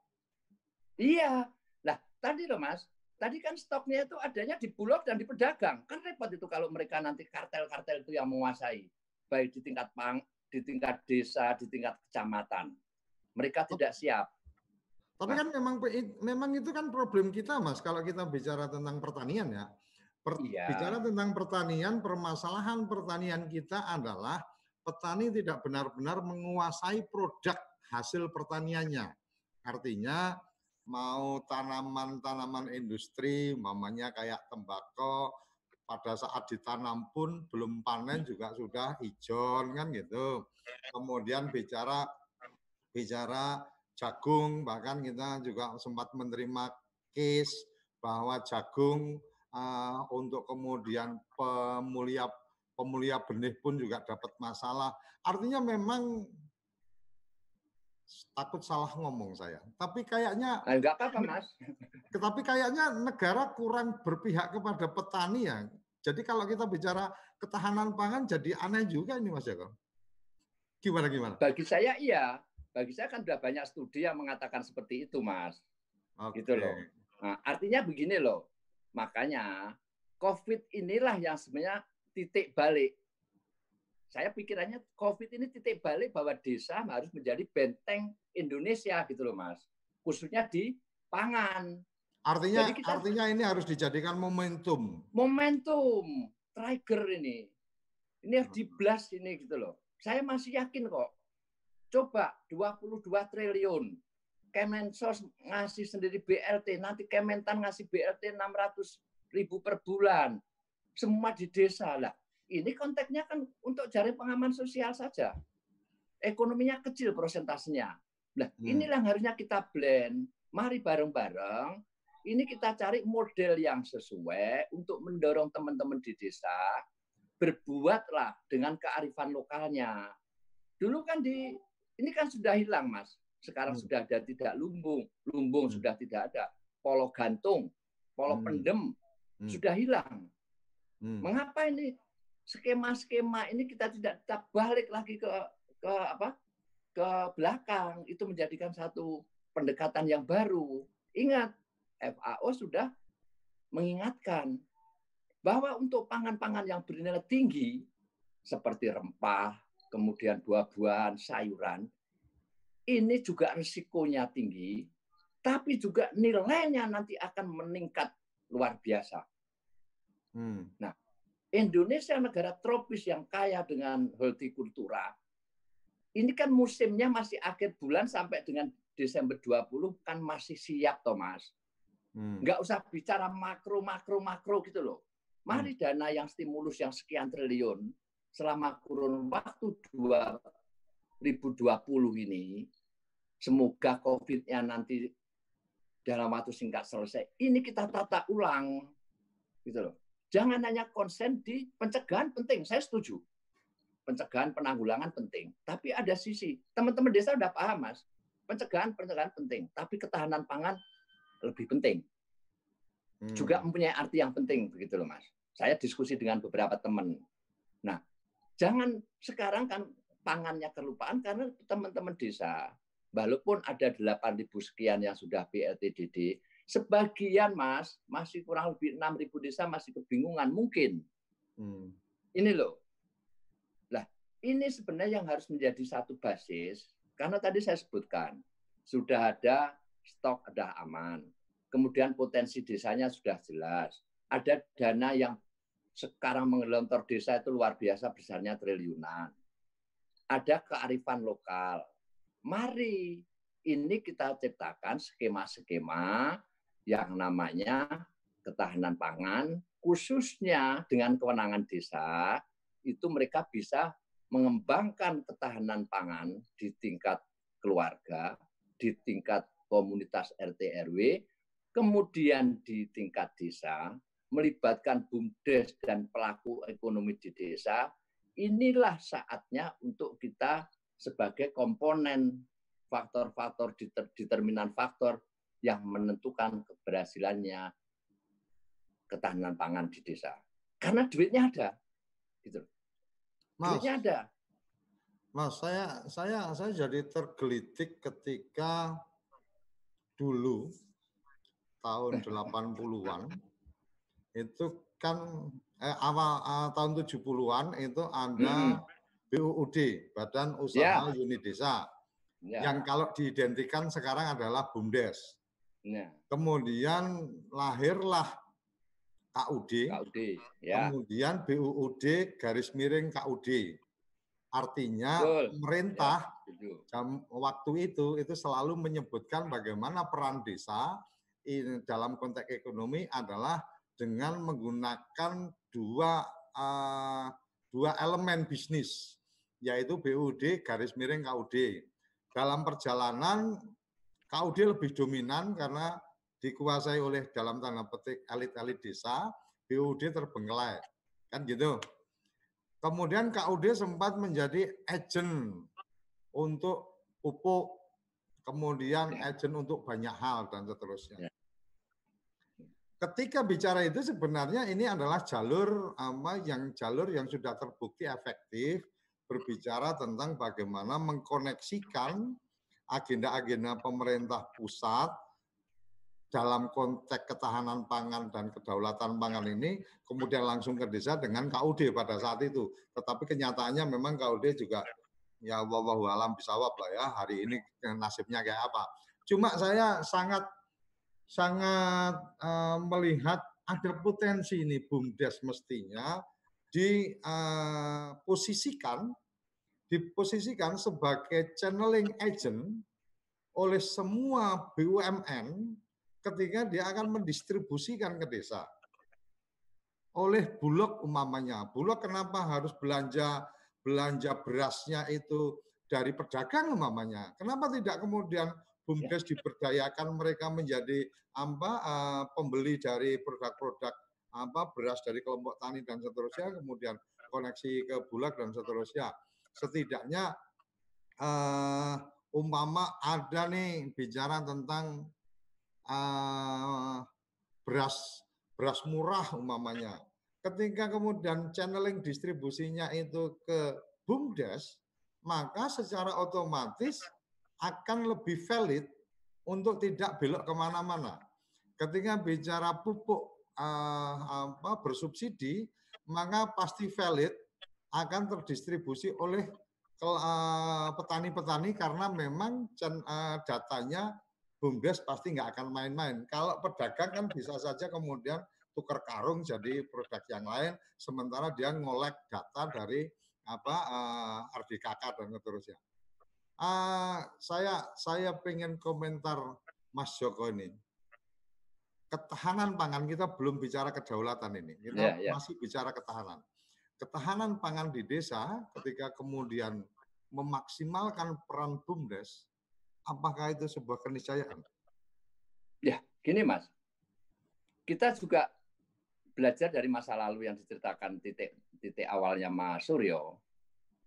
Iya, nah tadi loh mas, Tadi kan stoknya itu adanya di bulog dan di pedagang. Kan repot itu kalau mereka nanti kartel-kartel itu yang menguasai. Baik di tingkat pang, di tingkat desa, di tingkat kecamatan. Mereka tidak siap. Tapi kan memang memang itu kan problem kita, Mas. Kalau kita bicara tentang pertanian ya. Per, iya. Bicara tentang pertanian, permasalahan pertanian kita adalah petani tidak benar-benar menguasai produk hasil pertaniannya. Artinya mau tanaman-tanaman industri, mamanya kayak tembakau, pada saat ditanam pun belum panen juga sudah hijau kan gitu. Kemudian bicara bicara jagung, bahkan kita juga sempat menerima case bahwa jagung uh, untuk kemudian pemulia pemulia benih pun juga dapat masalah. Artinya memang takut salah ngomong saya. Tapi kayaknya enggak apa-apa, Mas. Tetapi kayaknya negara kurang berpihak kepada petani ya. Jadi kalau kita bicara ketahanan pangan jadi aneh juga ini Mas Joko. Gimana gimana? Bagi saya iya. Bagi saya kan sudah banyak studi yang mengatakan seperti itu, Mas. Okay. Gitu loh. Nah, artinya begini loh. Makanya COVID inilah yang sebenarnya titik balik saya pikirannya COVID ini titik balik bahwa desa harus menjadi benteng Indonesia gitu loh mas, khususnya di pangan. Artinya kita, artinya ini harus dijadikan momentum. Momentum, trigger ini. Ini harus diblas ini gitu loh. Saya masih yakin kok. Coba 22 triliun. Kemensos ngasih sendiri BLT, nanti Kementan ngasih BLT 600 ribu per bulan. Semua di desa lah ini konteksnya kan untuk jaring pengaman sosial saja. Ekonominya kecil prosentasenya. Nah, inilah yang harusnya kita blend. Mari bareng-bareng ini kita cari model yang sesuai untuk mendorong teman-teman di desa berbuatlah dengan kearifan lokalnya. Dulu kan di ini kan sudah hilang, Mas. Sekarang hmm. sudah ada tidak lumbung, lumbung hmm. sudah tidak ada. Polo gantung, polo hmm. pendem hmm. sudah hilang. Hmm. Mengapa ini skema-skema ini kita tidak kita balik lagi ke ke apa? ke belakang itu menjadikan satu pendekatan yang baru. Ingat, FAO sudah mengingatkan bahwa untuk pangan-pangan yang bernilai tinggi seperti rempah, kemudian buah-buahan, sayuran, ini juga risikonya tinggi, tapi juga nilainya nanti akan meningkat luar biasa. Hmm. Nah, Indonesia negara tropis yang kaya dengan hortikultura. Ini kan musimnya masih akhir bulan sampai dengan Desember 20 kan masih siap, Thomas. Hmm. Nggak usah bicara makro, makro, makro gitu loh. Mari hmm. dana yang stimulus yang sekian triliun selama kurun waktu 2020 ini, semoga COVID-nya nanti dalam waktu singkat selesai. Ini kita tata ulang, gitu loh. Jangan hanya konsen di pencegahan penting. Saya setuju. Pencegahan penanggulangan penting. Tapi ada sisi. Teman-teman desa udah paham, Mas. Pencegahan pencegahan penting. Tapi ketahanan pangan lebih penting. Hmm. Juga mempunyai arti yang penting begitu loh, Mas. Saya diskusi dengan beberapa teman. Nah, jangan sekarang kan pangannya kelupaan karena teman-teman desa walaupun ada 8.000 sekian yang sudah BLTDD, Sebagian mas masih kurang lebih 6.000 desa masih kebingungan mungkin. Hmm. Ini loh. Lah ini sebenarnya yang harus menjadi satu basis karena tadi saya sebutkan sudah ada stok ada aman. Kemudian potensi desanya sudah jelas. Ada dana yang sekarang mengelontor desa itu luar biasa besarnya triliunan. Ada kearifan lokal. Mari ini kita ciptakan skema-skema yang namanya ketahanan pangan, khususnya dengan kewenangan desa, itu mereka bisa mengembangkan ketahanan pangan di tingkat keluarga, di tingkat komunitas RT RW, kemudian di tingkat desa, melibatkan BUMDes dan pelaku ekonomi di desa, inilah saatnya untuk kita sebagai komponen faktor-faktor determinan faktor yang menentukan keberhasilannya ketahanan pangan di desa. Karena duitnya ada. Gitu. Mas, duitnya ada. Mas, saya saya saya jadi tergelitik ketika dulu tahun 80-an itu kan eh, awal eh, tahun 70-an itu ada hmm. BUUD, Badan Usaha yeah. Unit Desa. Yeah. Yang kalau diidentikan sekarang adalah BUMDes. Ya. Kemudian lahirlah KUD. KUD, ya. Kemudian BUUD garis miring KUD. Artinya Betul. pemerintah ya, jam waktu itu itu selalu menyebutkan bagaimana peran desa in, dalam konteks ekonomi adalah dengan menggunakan dua uh, dua elemen bisnis yaitu BUD garis miring KUD. Dalam perjalanan KUD lebih dominan karena dikuasai oleh dalam tanda petik elit-elit desa, BUD terbengkelai. Kan gitu. Kemudian KUD sempat menjadi agent untuk pupuk, kemudian agent untuk banyak hal dan seterusnya. Ya. Ketika bicara itu sebenarnya ini adalah jalur apa yang jalur yang sudah terbukti efektif berbicara tentang bagaimana mengkoneksikan agenda-agenda pemerintah pusat dalam konteks ketahanan pangan dan kedaulatan pangan ini kemudian langsung ke desa dengan KUD pada saat itu. Tetapi kenyataannya memang KUD juga ya wawahu alam bisawab lah ya hari ini nasibnya kayak apa. Cuma saya sangat sangat uh, melihat ada potensi ini BUMDes mestinya diposisikan uh, diposisikan sebagai channeling agent oleh semua BUMN ketika dia akan mendistribusikan ke desa. Oleh Bulog umamanya. Bulog kenapa harus belanja belanja berasnya itu dari pedagang umamanya? Kenapa tidak kemudian BUMDes ya. diberdayakan mereka menjadi apa uh, pembeli dari produk-produk apa beras dari kelompok tani dan seterusnya kemudian koneksi ke Bulog dan seterusnya setidaknya uh, umpama ada nih bicara tentang uh, beras beras murah umpamanya ketika kemudian channeling distribusinya itu ke BUMDes, maka secara otomatis akan lebih valid untuk tidak belok ke mana-mana. Ketika bicara pupuk uh, apa, bersubsidi, maka pasti valid akan terdistribusi oleh eh, petani-petani karena memang uh, datanya BUMDes pasti nggak akan main-main. Kalau pedagang kan bisa saja kemudian tukar karung jadi produk yang lain, sementara dia ngolek data dari apa uh, RDKK dan seterusnya. Uh, saya saya pengen komentar Mas Joko ini. Ketahanan pangan kita belum bicara kedaulatan ini, kita yeah, yeah. masih bicara ketahanan. Ketahanan pangan di desa ketika kemudian memaksimalkan peran BUMDes, apakah itu sebuah keniscayaan? Ya, gini Mas. Kita juga belajar dari masa lalu yang diceritakan titik titik awalnya Mas Suryo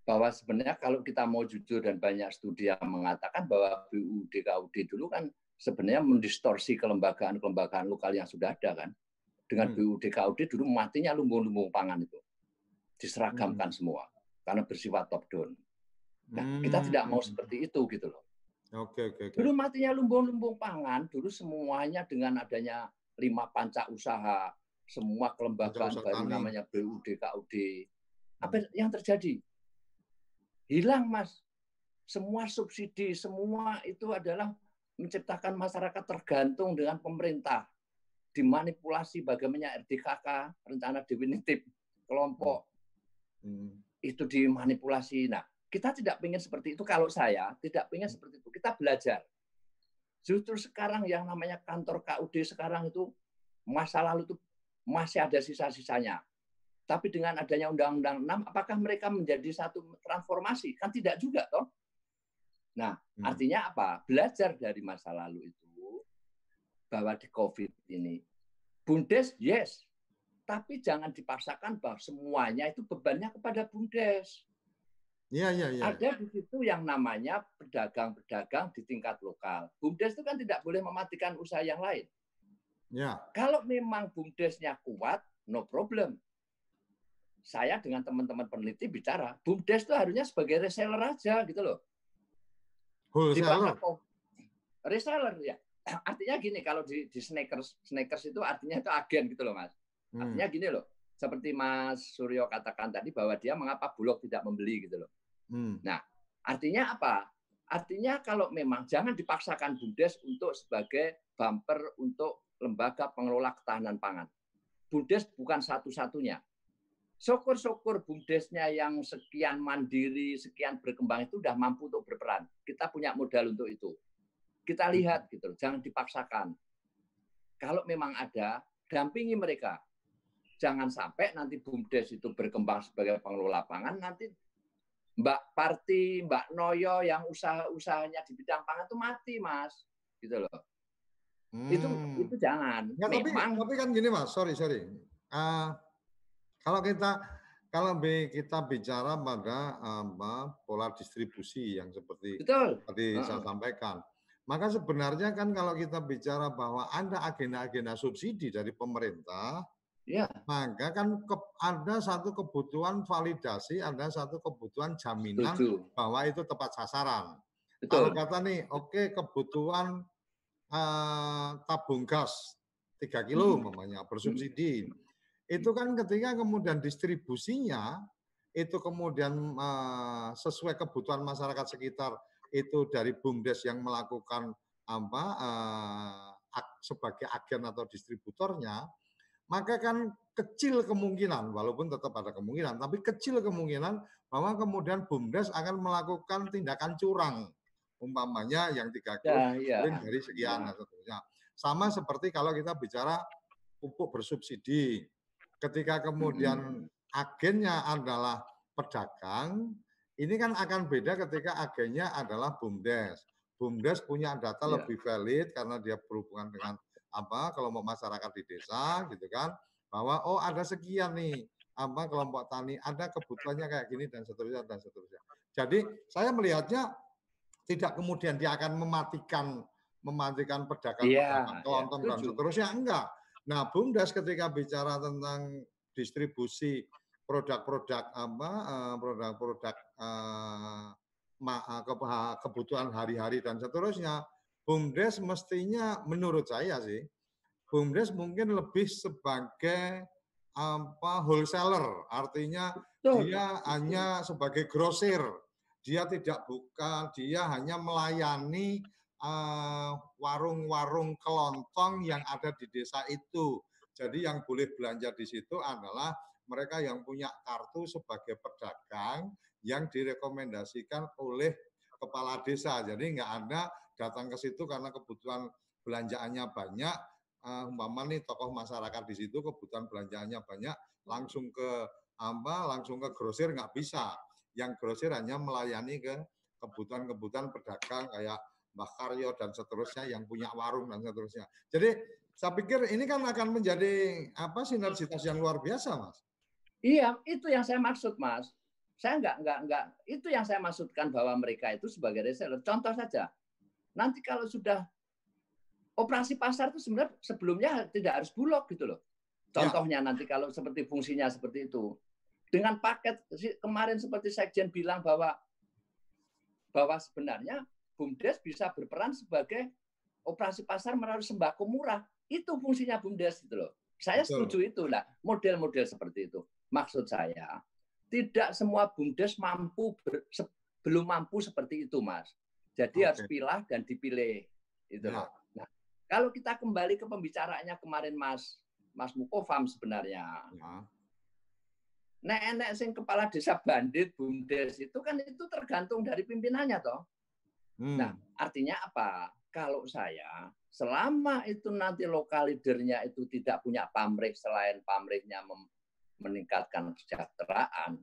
bahwa sebenarnya kalau kita mau jujur dan banyak studi yang mengatakan bahwa BUD KUD dulu kan sebenarnya mendistorsi kelembagaan-kelembagaan lokal yang sudah ada kan. Dengan hmm. BUD KUD dulu matinya lumbung-lumbung pangan itu. Diseragamkan hmm. semua karena bersifat top down. Nah, hmm. kita tidak mau seperti itu gitu loh. Oke, oke, oke. Dulu matinya lumbung-lumbung pangan, dulu semuanya dengan adanya lima panca usaha, semua kelembagaan baru namanya BUD, KUD. Apa hmm. yang terjadi? Hilang, Mas. Semua subsidi, semua itu adalah menciptakan masyarakat tergantung dengan pemerintah. Dimanipulasi bagaimana RDKK, rencana definitif kelompok. Hmm. Itu dimanipulasi. Nah, kita tidak ingin seperti itu. Kalau saya tidak ingin seperti itu. Kita belajar. Justru sekarang yang namanya kantor KUD sekarang itu masa lalu itu masih ada sisa-sisanya. Tapi dengan adanya Undang-Undang 6, apakah mereka menjadi satu transformasi? Kan tidak juga, toh. Nah, hmm. artinya apa? Belajar dari masa lalu itu bahwa di COVID ini, Bundes, yes, tapi jangan dipaksakan bahwa semuanya itu bebannya kepada Bundes. Iya, iya, iya. Ada di situ yang namanya pedagang-pedagang di tingkat lokal. Bumdes itu kan tidak boleh mematikan usaha yang lain. Ya. Kalau memang bumdesnya kuat, no problem. Saya dengan teman-teman peneliti bicara, bumdes itu harusnya sebagai reseller aja gitu loh. Wholesaler. Reseller ya. Artinya gini, kalau di, di sneakers, sneakers itu artinya itu agen gitu loh mas. Hmm. Artinya gini loh, seperti Mas Suryo katakan tadi bahwa dia mengapa Bulog tidak membeli gitu loh. Hmm. Nah, artinya apa? Artinya kalau memang jangan dipaksakan Bumdes untuk sebagai bumper untuk lembaga pengelola ketahanan pangan. Bumdes bukan satu-satunya. Syukur-syukur Bumdesnya yang sekian mandiri, sekian berkembang itu sudah mampu untuk berperan. Kita punya modal untuk itu. Kita lihat gitu, jangan dipaksakan. Kalau memang ada, dampingi mereka. Jangan sampai nanti Bumdes itu berkembang sebagai pengelola pangan, nanti Mbak Parti, Mbak Noyo yang usaha-usahanya di bidang pangan itu mati, Mas. Gitu loh. Hmm. Itu itu jangan. Ya, tapi, Memang, tapi kan gini Mas, sorry sorry. Uh, kalau kita kalau kita bicara pada apa pola distribusi yang seperti Betul. tadi uh -uh. saya sampaikan, maka sebenarnya kan kalau kita bicara bahwa ada agenda-agenda subsidi dari pemerintah, Ya. Maka kan ke, ada satu kebutuhan validasi, ada satu kebutuhan jaminan Betul. bahwa itu tepat sasaran. Betul. Kalau kata nih, oke okay, kebutuhan uh, tabung gas 3 kilo hmm. namanya bersubsidi. Hmm. Itu kan ketika kemudian distribusinya itu kemudian uh, sesuai kebutuhan masyarakat sekitar itu dari BUMDes yang melakukan apa uh, sebagai agen atau distributornya maka kan kecil kemungkinan, walaupun tetap ada kemungkinan, tapi kecil kemungkinan bahwa kemudian BUMDes akan melakukan tindakan curang. Umpamanya yang tiga ya, ya. dari sekian ya. seterusnya. Sama seperti kalau kita bicara pupuk bersubsidi. Ketika kemudian hmm. agennya adalah pedagang, ini kan akan beda ketika agennya adalah BUMDes. BUMDes punya data ya. lebih valid karena dia berhubungan dengan apa kelompok masyarakat di desa gitu kan bahwa oh ada sekian nih apa kelompok tani ada kebutuhannya kayak gini dan seterusnya dan seterusnya. Jadi saya melihatnya tidak kemudian dia akan mematikan mematikan pedagang, yeah, kelontong yeah, dan seterusnya enggak. Nah, BUMDes ketika bicara tentang distribusi produk-produk apa eh, produk-produk uh, kebutuhan hari-hari dan seterusnya, BUMDes mestinya menurut saya sih, BUMDes mungkin lebih sebagai apa wholesaler, artinya dia hanya sebagai grosir, dia tidak buka, dia hanya melayani warung-warung uh, kelontong yang ada di desa itu. Jadi yang boleh belanja di situ adalah mereka yang punya kartu sebagai pedagang yang direkomendasikan oleh kepala desa. Jadi nggak ada datang ke situ karena kebutuhan belanjaannya banyak, uh, umpama nih tokoh masyarakat di situ kebutuhan belanjaannya banyak, langsung ke apa, langsung ke grosir nggak bisa. Yang grosir hanya melayani ke kebutuhan-kebutuhan pedagang kayak Mbah Karyo dan seterusnya yang punya warung dan seterusnya. Jadi saya pikir ini kan akan menjadi apa sinergitas yang luar biasa, Mas. Iya, itu yang saya maksud, Mas. Saya enggak, enggak, enggak. Itu yang saya maksudkan bahwa mereka itu sebagai reseller. Contoh saja, nanti kalau sudah operasi pasar itu sebenarnya sebelumnya tidak harus bulog gitu loh. Ya. Contohnya ya. nanti kalau seperti fungsinya seperti itu. Dengan paket kemarin seperti Sekjen bilang bahwa bahwa sebenarnya BUMDes bisa berperan sebagai operasi pasar melalui sembako murah. Itu fungsinya BUMDes gitu loh. Saya setuju itu lah, model-model seperti itu. Maksud saya, tidak semua bumdes mampu ber, se, belum mampu seperti itu, Mas. Jadi okay. harus pilah dan dipilih. Itu. Ya. Nah, kalau kita kembali ke pembicaraannya kemarin Mas Mas Mukofam sebenarnya. Ya. Nek-nek sing kepala desa bandit bumdes itu kan itu tergantung dari pimpinannya toh. Hmm. Nah, artinya apa? Kalau saya selama itu nanti lokal leadernya itu tidak punya pamrih selain pamrihnya meningkatkan kesejahteraan.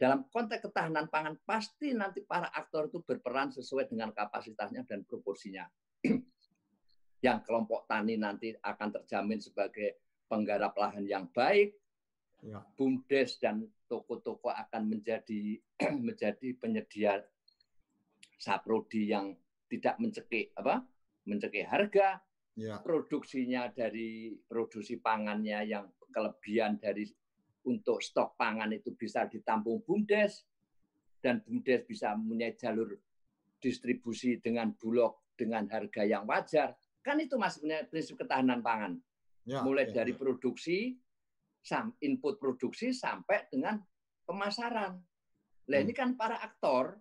Dalam konteks ketahanan pangan, pasti nanti para aktor itu berperan sesuai dengan kapasitasnya dan proporsinya. yang kelompok tani nanti akan terjamin sebagai penggarap lahan yang baik, ya. bumdes dan toko-toko akan menjadi menjadi penyedia saprodi yang tidak mencekik apa mencekik harga, ya. produksinya dari produksi pangannya yang kelebihan dari untuk stok pangan itu bisa ditampung BUMDes dan BUMDes bisa punya jalur distribusi dengan bulog dengan harga yang wajar. Kan itu Mas prinsip ketahanan pangan. Ya, Mulai ya, dari ya. produksi input produksi sampai dengan pemasaran. Nah, hmm. ini kan para aktor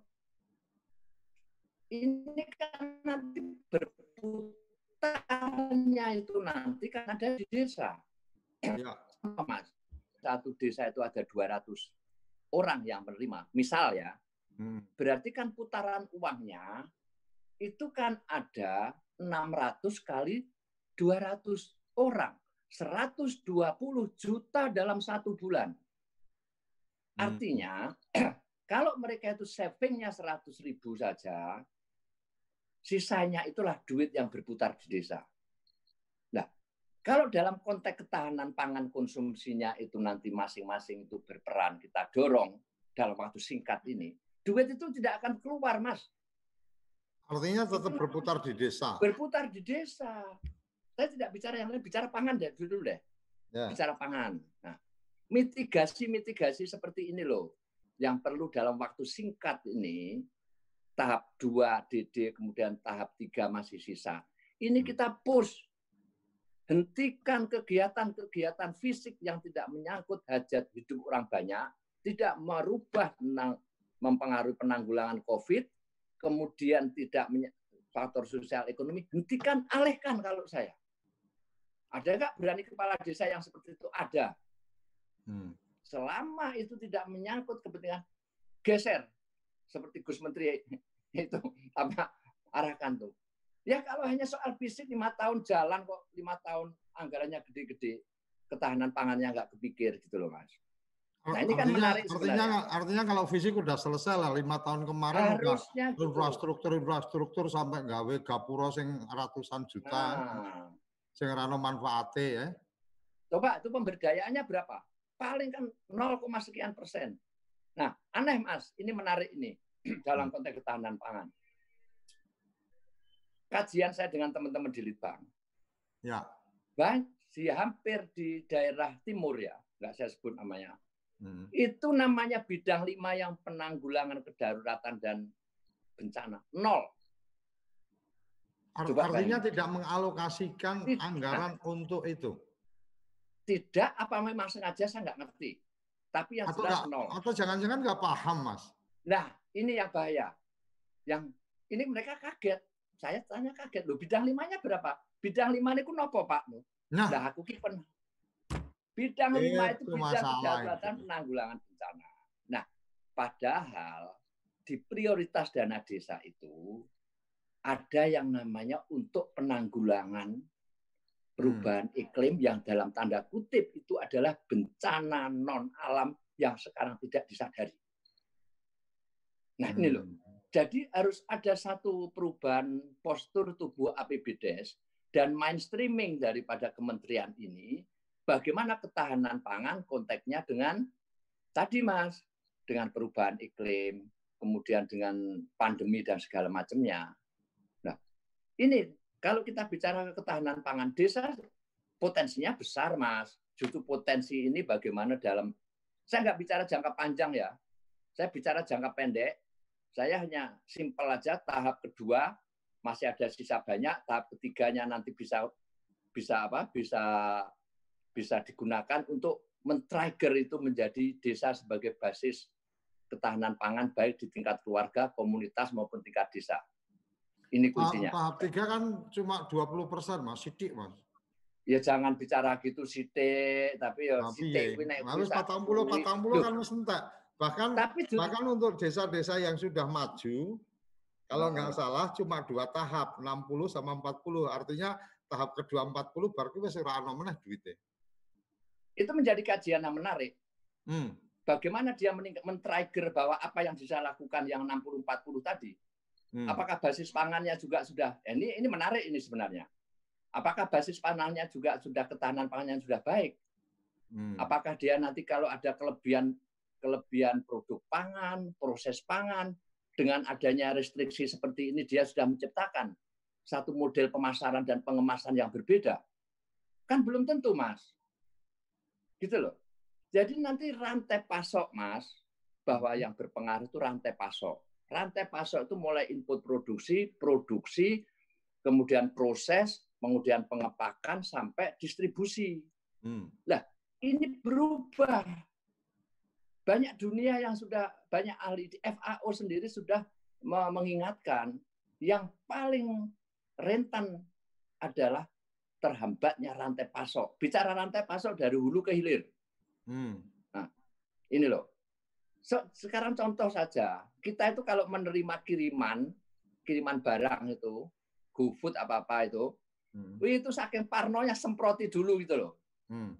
ini kan nanti berputarnya itu nanti kan ada di desa. Ya. Mas, satu desa itu ada 200 orang yang menerima. Misal ya, hmm. berarti kan putaran uangnya itu kan ada 600 kali 200 orang. 120 juta dalam satu bulan. Hmm. Artinya, kalau mereka itu savingnya 100 ribu saja, sisanya itulah duit yang berputar di desa. Kalau dalam konteks ketahanan pangan konsumsinya itu nanti masing-masing itu berperan, kita dorong dalam waktu singkat ini, duit itu tidak akan keluar, Mas. Artinya tetap berputar di desa. Berputar di desa. Saya tidak bicara yang lain, bicara pangan deh dulu deh. Ya. Bicara pangan. Nah, mitigasi-mitigasi seperti ini loh, yang perlu dalam waktu singkat ini, tahap 2 DD, kemudian tahap 3 masih sisa. Ini hmm. kita push hentikan kegiatan-kegiatan fisik yang tidak menyangkut hajat hidup orang banyak, tidak merubah mempengaruhi penanggulangan COVID, kemudian tidak faktor sosial ekonomi, hentikan, alihkan kalau saya. Ada nggak berani kepala desa yang seperti itu? Ada. Hmm. Selama itu tidak menyangkut kepentingan, geser. Seperti Gus Menteri itu apa arahkan tuh. Ya kalau hanya soal fisik lima tahun jalan kok lima tahun anggarannya gede-gede, ketahanan pangannya nggak kepikir gitu loh mas. Nah ini kan artinya, menarik artinya, artinya kalau fisik udah selesai lah lima tahun kemarin Harusnya udah gitu. infrastruktur infrastruktur sampai gawe gapura sing ratusan juta, nah. sing rano manfaate ya. Coba itu pemberdayaannya berapa? Paling kan 0, sekian persen. Nah aneh mas, ini menarik ini dalam konteks ketahanan pangan kajian saya dengan teman-teman di Litbang. Ya. Bang, di hampir di daerah timur ya, nggak saya sebut namanya. Hmm. Itu namanya bidang lima yang penanggulangan kedaruratan dan bencana nol. Coba Artinya tidak mengalokasikan tidak. anggaran untuk itu. Tidak, apa memang sengaja saya nggak ngerti. Tapi yang atau jelas gak, nol. Atau jangan-jangan nggak paham, Mas. Nah, ini yang bahaya. Yang ini mereka kaget. Saya tanya kaget, loh bidang limanya berapa? Bidang lima ini nopo Pak? Nah, nah aku kipen. Bidang lima itu bidang kedaruratan penanggulangan bencana. Nah, padahal di prioritas dana desa itu ada yang namanya untuk penanggulangan perubahan hmm. iklim yang dalam tanda kutip itu adalah bencana non alam yang sekarang tidak disadari. Nah ini loh. Jadi harus ada satu perubahan postur tubuh APBDes dan mainstreaming daripada kementerian ini bagaimana ketahanan pangan konteksnya dengan tadi Mas, dengan perubahan iklim, kemudian dengan pandemi dan segala macamnya. Nah, ini kalau kita bicara ketahanan pangan desa potensinya besar, Mas. Justru potensi ini bagaimana dalam saya nggak bicara jangka panjang ya. Saya bicara jangka pendek. Saya hanya simpel aja tahap kedua masih ada sisa banyak, tahap ketiganya nanti bisa bisa apa? bisa bisa digunakan untuk men-trigger itu menjadi desa sebagai basis ketahanan pangan baik di tingkat keluarga, komunitas maupun tingkat desa. Ini kuncinya. Tahap tiga kan cuma 20 persen, Mas. Sidik, Mas. Ya jangan bicara gitu sidik, tapi ya sidik. Ya. Harus 40, 40 kan mesti Bahkan, tapi bahkan untuk desa-desa yang sudah maju, kalau nggak salah cuma dua tahap, 60 sama 40. Artinya tahap kedua 40 baru kita ana meneh duitnya. Itu menjadi kajian yang menarik. Hmm. Bagaimana dia men-trigger bahwa apa yang bisa lakukan yang 60-40 tadi, hmm. apakah basis pangannya juga sudah, eh, ini ini menarik ini sebenarnya. Apakah basis pangannya juga sudah ketahanan pangannya sudah baik? Hmm. Apakah dia nanti kalau ada kelebihan kelebihan produk pangan, proses pangan, dengan adanya restriksi seperti ini dia sudah menciptakan satu model pemasaran dan pengemasan yang berbeda. Kan belum tentu, Mas. Gitu loh. Jadi nanti rantai pasok, Mas, bahwa yang berpengaruh itu rantai pasok. Rantai pasok itu mulai input produksi, produksi, kemudian proses, kemudian pengepakan sampai distribusi. Hmm. Nah, ini berubah. Banyak dunia yang sudah banyak ahli di FAO sendiri sudah mengingatkan yang paling rentan adalah terhambatnya rantai pasok. Bicara rantai pasok dari hulu ke hilir. Hmm. Nah, ini loh. So, sekarang contoh saja, kita itu kalau menerima kiriman, kiriman barang itu, GoFood apa-apa itu, hmm. itu saking parnonya semproti dulu gitu loh. Hmm.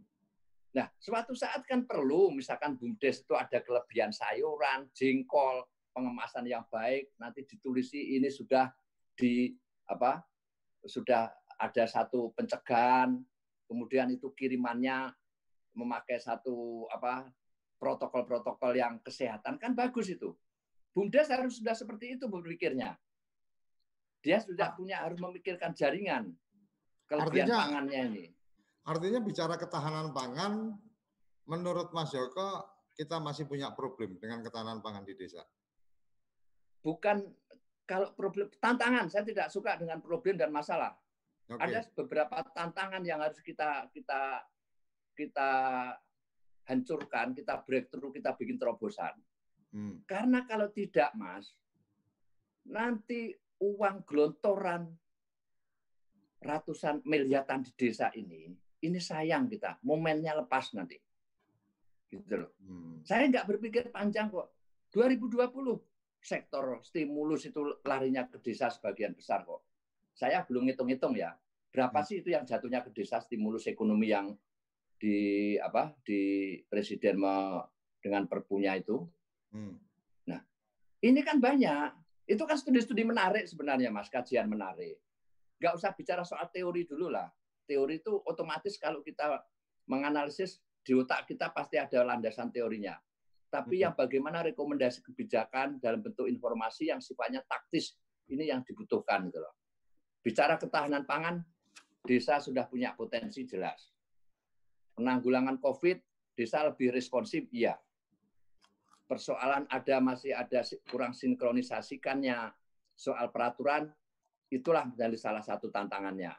Nah, suatu saat kan perlu, misalkan BUMDes itu ada kelebihan sayuran, jengkol, pengemasan yang baik, nanti ditulisi ini sudah di apa sudah ada satu pencegahan, kemudian itu kirimannya memakai satu apa protokol-protokol yang kesehatan kan bagus itu. Bumdes harus sudah seperti itu berpikirnya. Dia sudah punya harus memikirkan jaringan kelebihan artinya, pangannya ini. Artinya bicara ketahanan pangan, menurut Mas Joko kita masih punya problem dengan ketahanan pangan di desa. Bukan kalau problem tantangan, saya tidak suka dengan problem dan masalah. Okay. Ada beberapa tantangan yang harus kita kita kita hancurkan, kita breakthrough, kita bikin terobosan. Hmm. Karena kalau tidak, Mas, nanti uang gelontoran ratusan miliaran di desa ini, ini sayang kita, momennya lepas nanti. Gitu loh. Hmm. Saya nggak berpikir panjang kok. 2020 sektor stimulus itu larinya ke desa sebagian besar kok. Saya belum ngitung-ngitung ya. Berapa hmm. sih itu yang jatuhnya ke desa stimulus ekonomi yang di apa di presiden me, dengan perpunya itu. Hmm. Nah, ini kan banyak. Itu kan studi-studi menarik sebenarnya, Mas, kajian menarik. Nggak usah bicara soal teori dulu lah. Teori itu otomatis kalau kita menganalisis di otak kita pasti ada landasan teorinya. Tapi hmm. yang bagaimana rekomendasi kebijakan dalam bentuk informasi yang sifatnya taktis ini yang dibutuhkan gitu loh. Bicara ketahanan pangan, desa sudah punya potensi jelas. penanggulangan COVID, desa lebih responsif, iya. Persoalan ada masih ada kurang sinkronisasikannya soal peraturan, itulah menjadi salah satu tantangannya.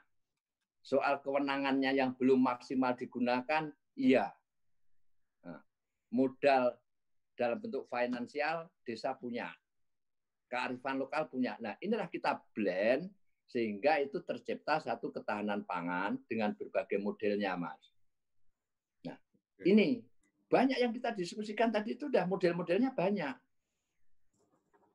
Soal kewenangannya yang belum maksimal digunakan, iya. Nah, modal dalam bentuk finansial, desa punya. Kearifan lokal punya. Nah, inilah kita blend sehingga itu tercipta satu ketahanan pangan dengan berbagai modelnya, Mas. Nah, ini banyak yang kita diskusikan tadi itu udah model-modelnya banyak.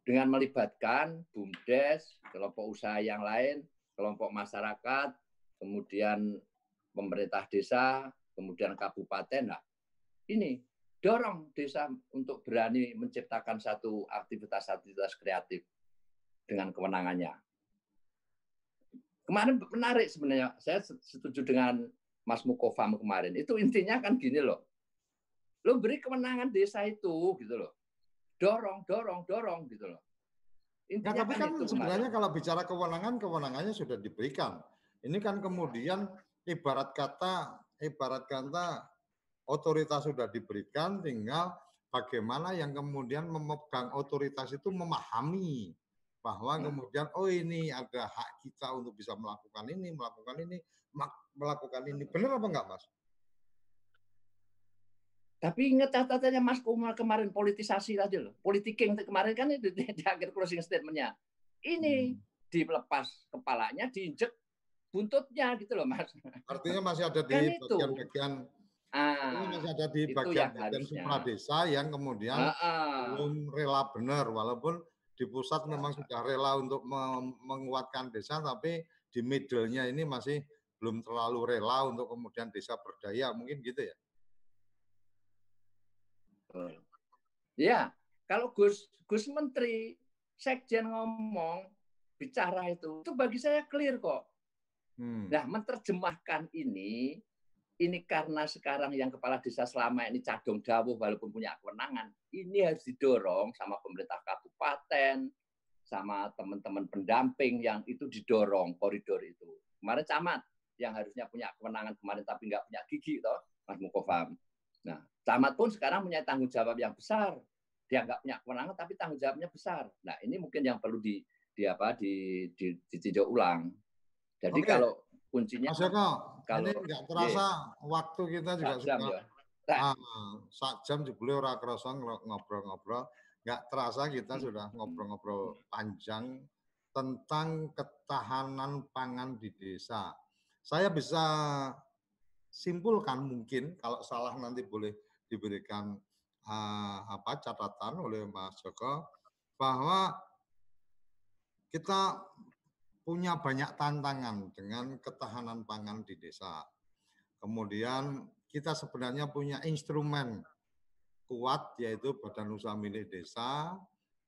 Dengan melibatkan BUMDes, kelompok usaha yang lain, kelompok masyarakat, kemudian pemerintah desa, kemudian kabupaten. Nah, ini dorong desa untuk berani menciptakan satu aktivitas-aktivitas kreatif dengan kewenangannya. Kemarin menarik sebenarnya. Saya setuju dengan Mas Mukofam kemarin. Itu intinya kan gini loh. Lo beri kemenangan desa itu gitu loh. Dorong, dorong, dorong gitu loh. Intinya nah, tapi kan, kan sebenarnya kalau bicara kewenangan, kewenangannya sudah diberikan. Ini kan kemudian ibarat kata, ibarat kata otoritas sudah diberikan, tinggal bagaimana yang kemudian memegang otoritas itu memahami bahwa hmm. kemudian oh ini ada hak kita untuk bisa melakukan ini, melakukan ini, melakukan ini. Benar apa enggak, Mas? Tapi ingat catatannya Mas Kumar kemarin politisasi tadi loh. Politiking kemarin kan di, di, di akhir closing statementnya. Ini hmm. dilepas kepalanya, diinjek buntutnya gitu loh Mas. Artinya masih ada di kan bagian-bagian Ah, ini masih ada di bagian-bagian desa yang kemudian ah, ah. belum rela benar walaupun di pusat memang sudah rela untuk menguatkan desa, tapi di middle-nya ini masih belum terlalu rela untuk kemudian desa berdaya, mungkin gitu ya? Ya, kalau Gus Gus Menteri Sekjen ngomong bicara itu, itu bagi saya clear kok. Hmm. Nah, menerjemahkan ini ini karena sekarang yang kepala desa selama ini cadong dawuh walaupun punya kewenangan, ini harus didorong sama pemerintah kabupaten, sama teman-teman pendamping yang itu didorong koridor itu. Kemarin camat yang harusnya punya kewenangan kemarin tapi nggak punya gigi, toh, Mas Mukofam. Nah, camat pun sekarang punya tanggung jawab yang besar. Dia nggak punya kewenangan tapi tanggung jawabnya besar. Nah, ini mungkin yang perlu di, di apa di, di, ditinjau ulang. Jadi Oke. kalau kuncinya Mas Joko, kalau ini nggak terasa waktu kita juga jam, sudah ya. ah, sak jam jebule ora kerasa ngobrol-ngobrol nggak terasa kita sudah ngobrol-ngobrol panjang tentang ketahanan pangan di desa. Saya bisa simpulkan mungkin kalau salah nanti boleh diberikan uh, apa catatan oleh Mas Joko bahwa kita punya banyak tantangan dengan ketahanan pangan di desa. Kemudian kita sebenarnya punya instrumen kuat yaitu Badan Usaha Milik Desa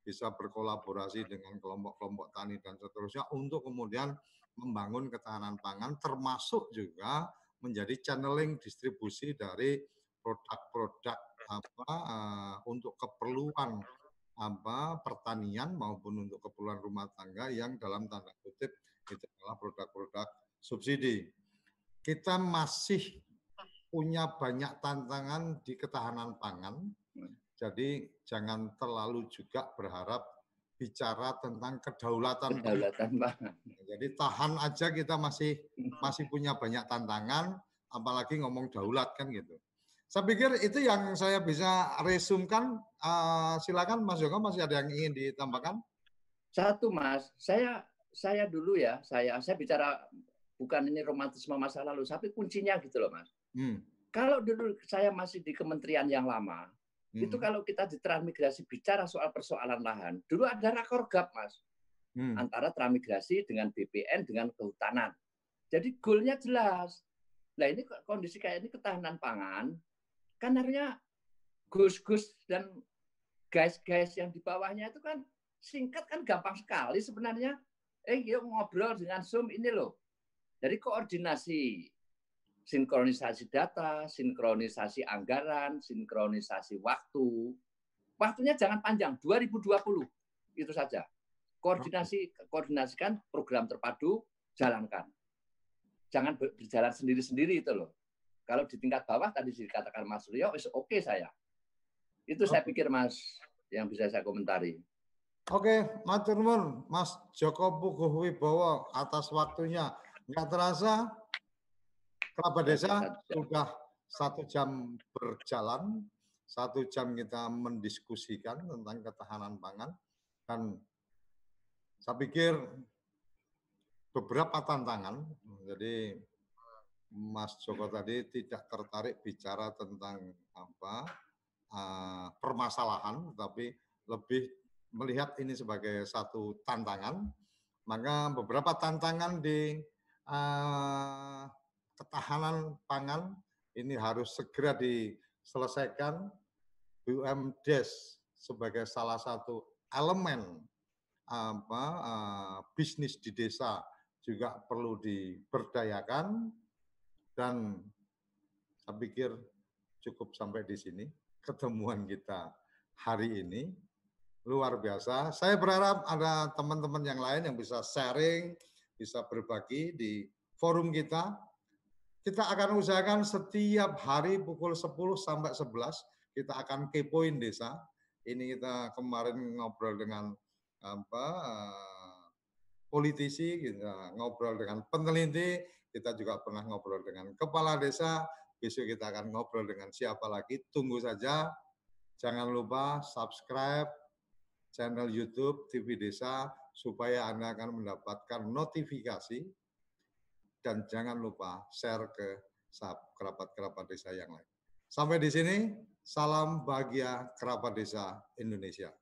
bisa berkolaborasi dengan kelompok-kelompok tani dan seterusnya untuk kemudian membangun ketahanan pangan termasuk juga menjadi channeling distribusi dari produk-produk apa uh, untuk keperluan apa pertanian maupun untuk keperluan rumah tangga yang dalam tanda kutip itu adalah produk-produk subsidi. Kita masih punya banyak tantangan di ketahanan pangan. Jadi jangan terlalu juga berharap bicara tentang kedaulatan, kedaulatan pangan. Jadi tahan aja kita masih masih punya banyak tantangan, apalagi ngomong daulat kan gitu. Saya pikir itu yang saya bisa resumkan. Uh, silakan Mas Joko masih ada yang ingin ditambahkan? Satu Mas, saya saya dulu ya, saya saya bicara bukan ini romantisme masa lalu, tapi kuncinya gitu loh Mas. Hmm. Kalau dulu saya masih di kementerian yang lama, hmm. itu kalau kita di transmigrasi bicara soal persoalan lahan, dulu ada rakorgap Mas. Hmm. Antara transmigrasi dengan BPN dengan kehutanan. Jadi goalnya jelas. Nah ini kondisi kayak ini ketahanan pangan, kan gus-gus dan guys-guys yang di bawahnya itu kan singkat kan gampang sekali sebenarnya. Eh, yuk ngobrol dengan Zoom ini loh. Jadi koordinasi, sinkronisasi data, sinkronisasi anggaran, sinkronisasi waktu. Waktunya jangan panjang, 2020 itu saja. Koordinasi, koordinasikan program terpadu, jalankan. Jangan berjalan sendiri-sendiri itu loh. Kalau di tingkat bawah tadi dikatakan Mas Rio, oke okay saya. Itu saya pikir Mas yang bisa saya komentari. Oke, matur nuwun Mas Joko Puguh Wibowo atas waktunya. Nggak terasa kerabat desa sudah satu jam berjalan, satu jam kita mendiskusikan tentang ketahanan pangan dan saya pikir beberapa tantangan. Jadi Mas Joko tadi tidak tertarik bicara tentang apa uh, permasalahan, tapi lebih melihat ini sebagai satu tantangan. Maka beberapa tantangan di uh, ketahanan pangan ini harus segera diselesaikan. BUMDes sebagai salah satu elemen apa uh, bisnis di desa juga perlu diberdayakan dan saya pikir cukup sampai di sini ketemuan kita hari ini. Luar biasa. Saya berharap ada teman-teman yang lain yang bisa sharing, bisa berbagi di forum kita. Kita akan usahakan setiap hari pukul 10 sampai 11 kita akan kepoin desa. Ini kita kemarin ngobrol dengan apa uh, politisi, kita ngobrol dengan peneliti, kita juga pernah ngobrol dengan kepala desa, besok kita akan ngobrol dengan siapa lagi, tunggu saja. Jangan lupa subscribe channel YouTube TV Desa supaya Anda akan mendapatkan notifikasi dan jangan lupa share ke kerabat-kerabat desa yang lain. Sampai di sini, salam bahagia kerabat desa Indonesia.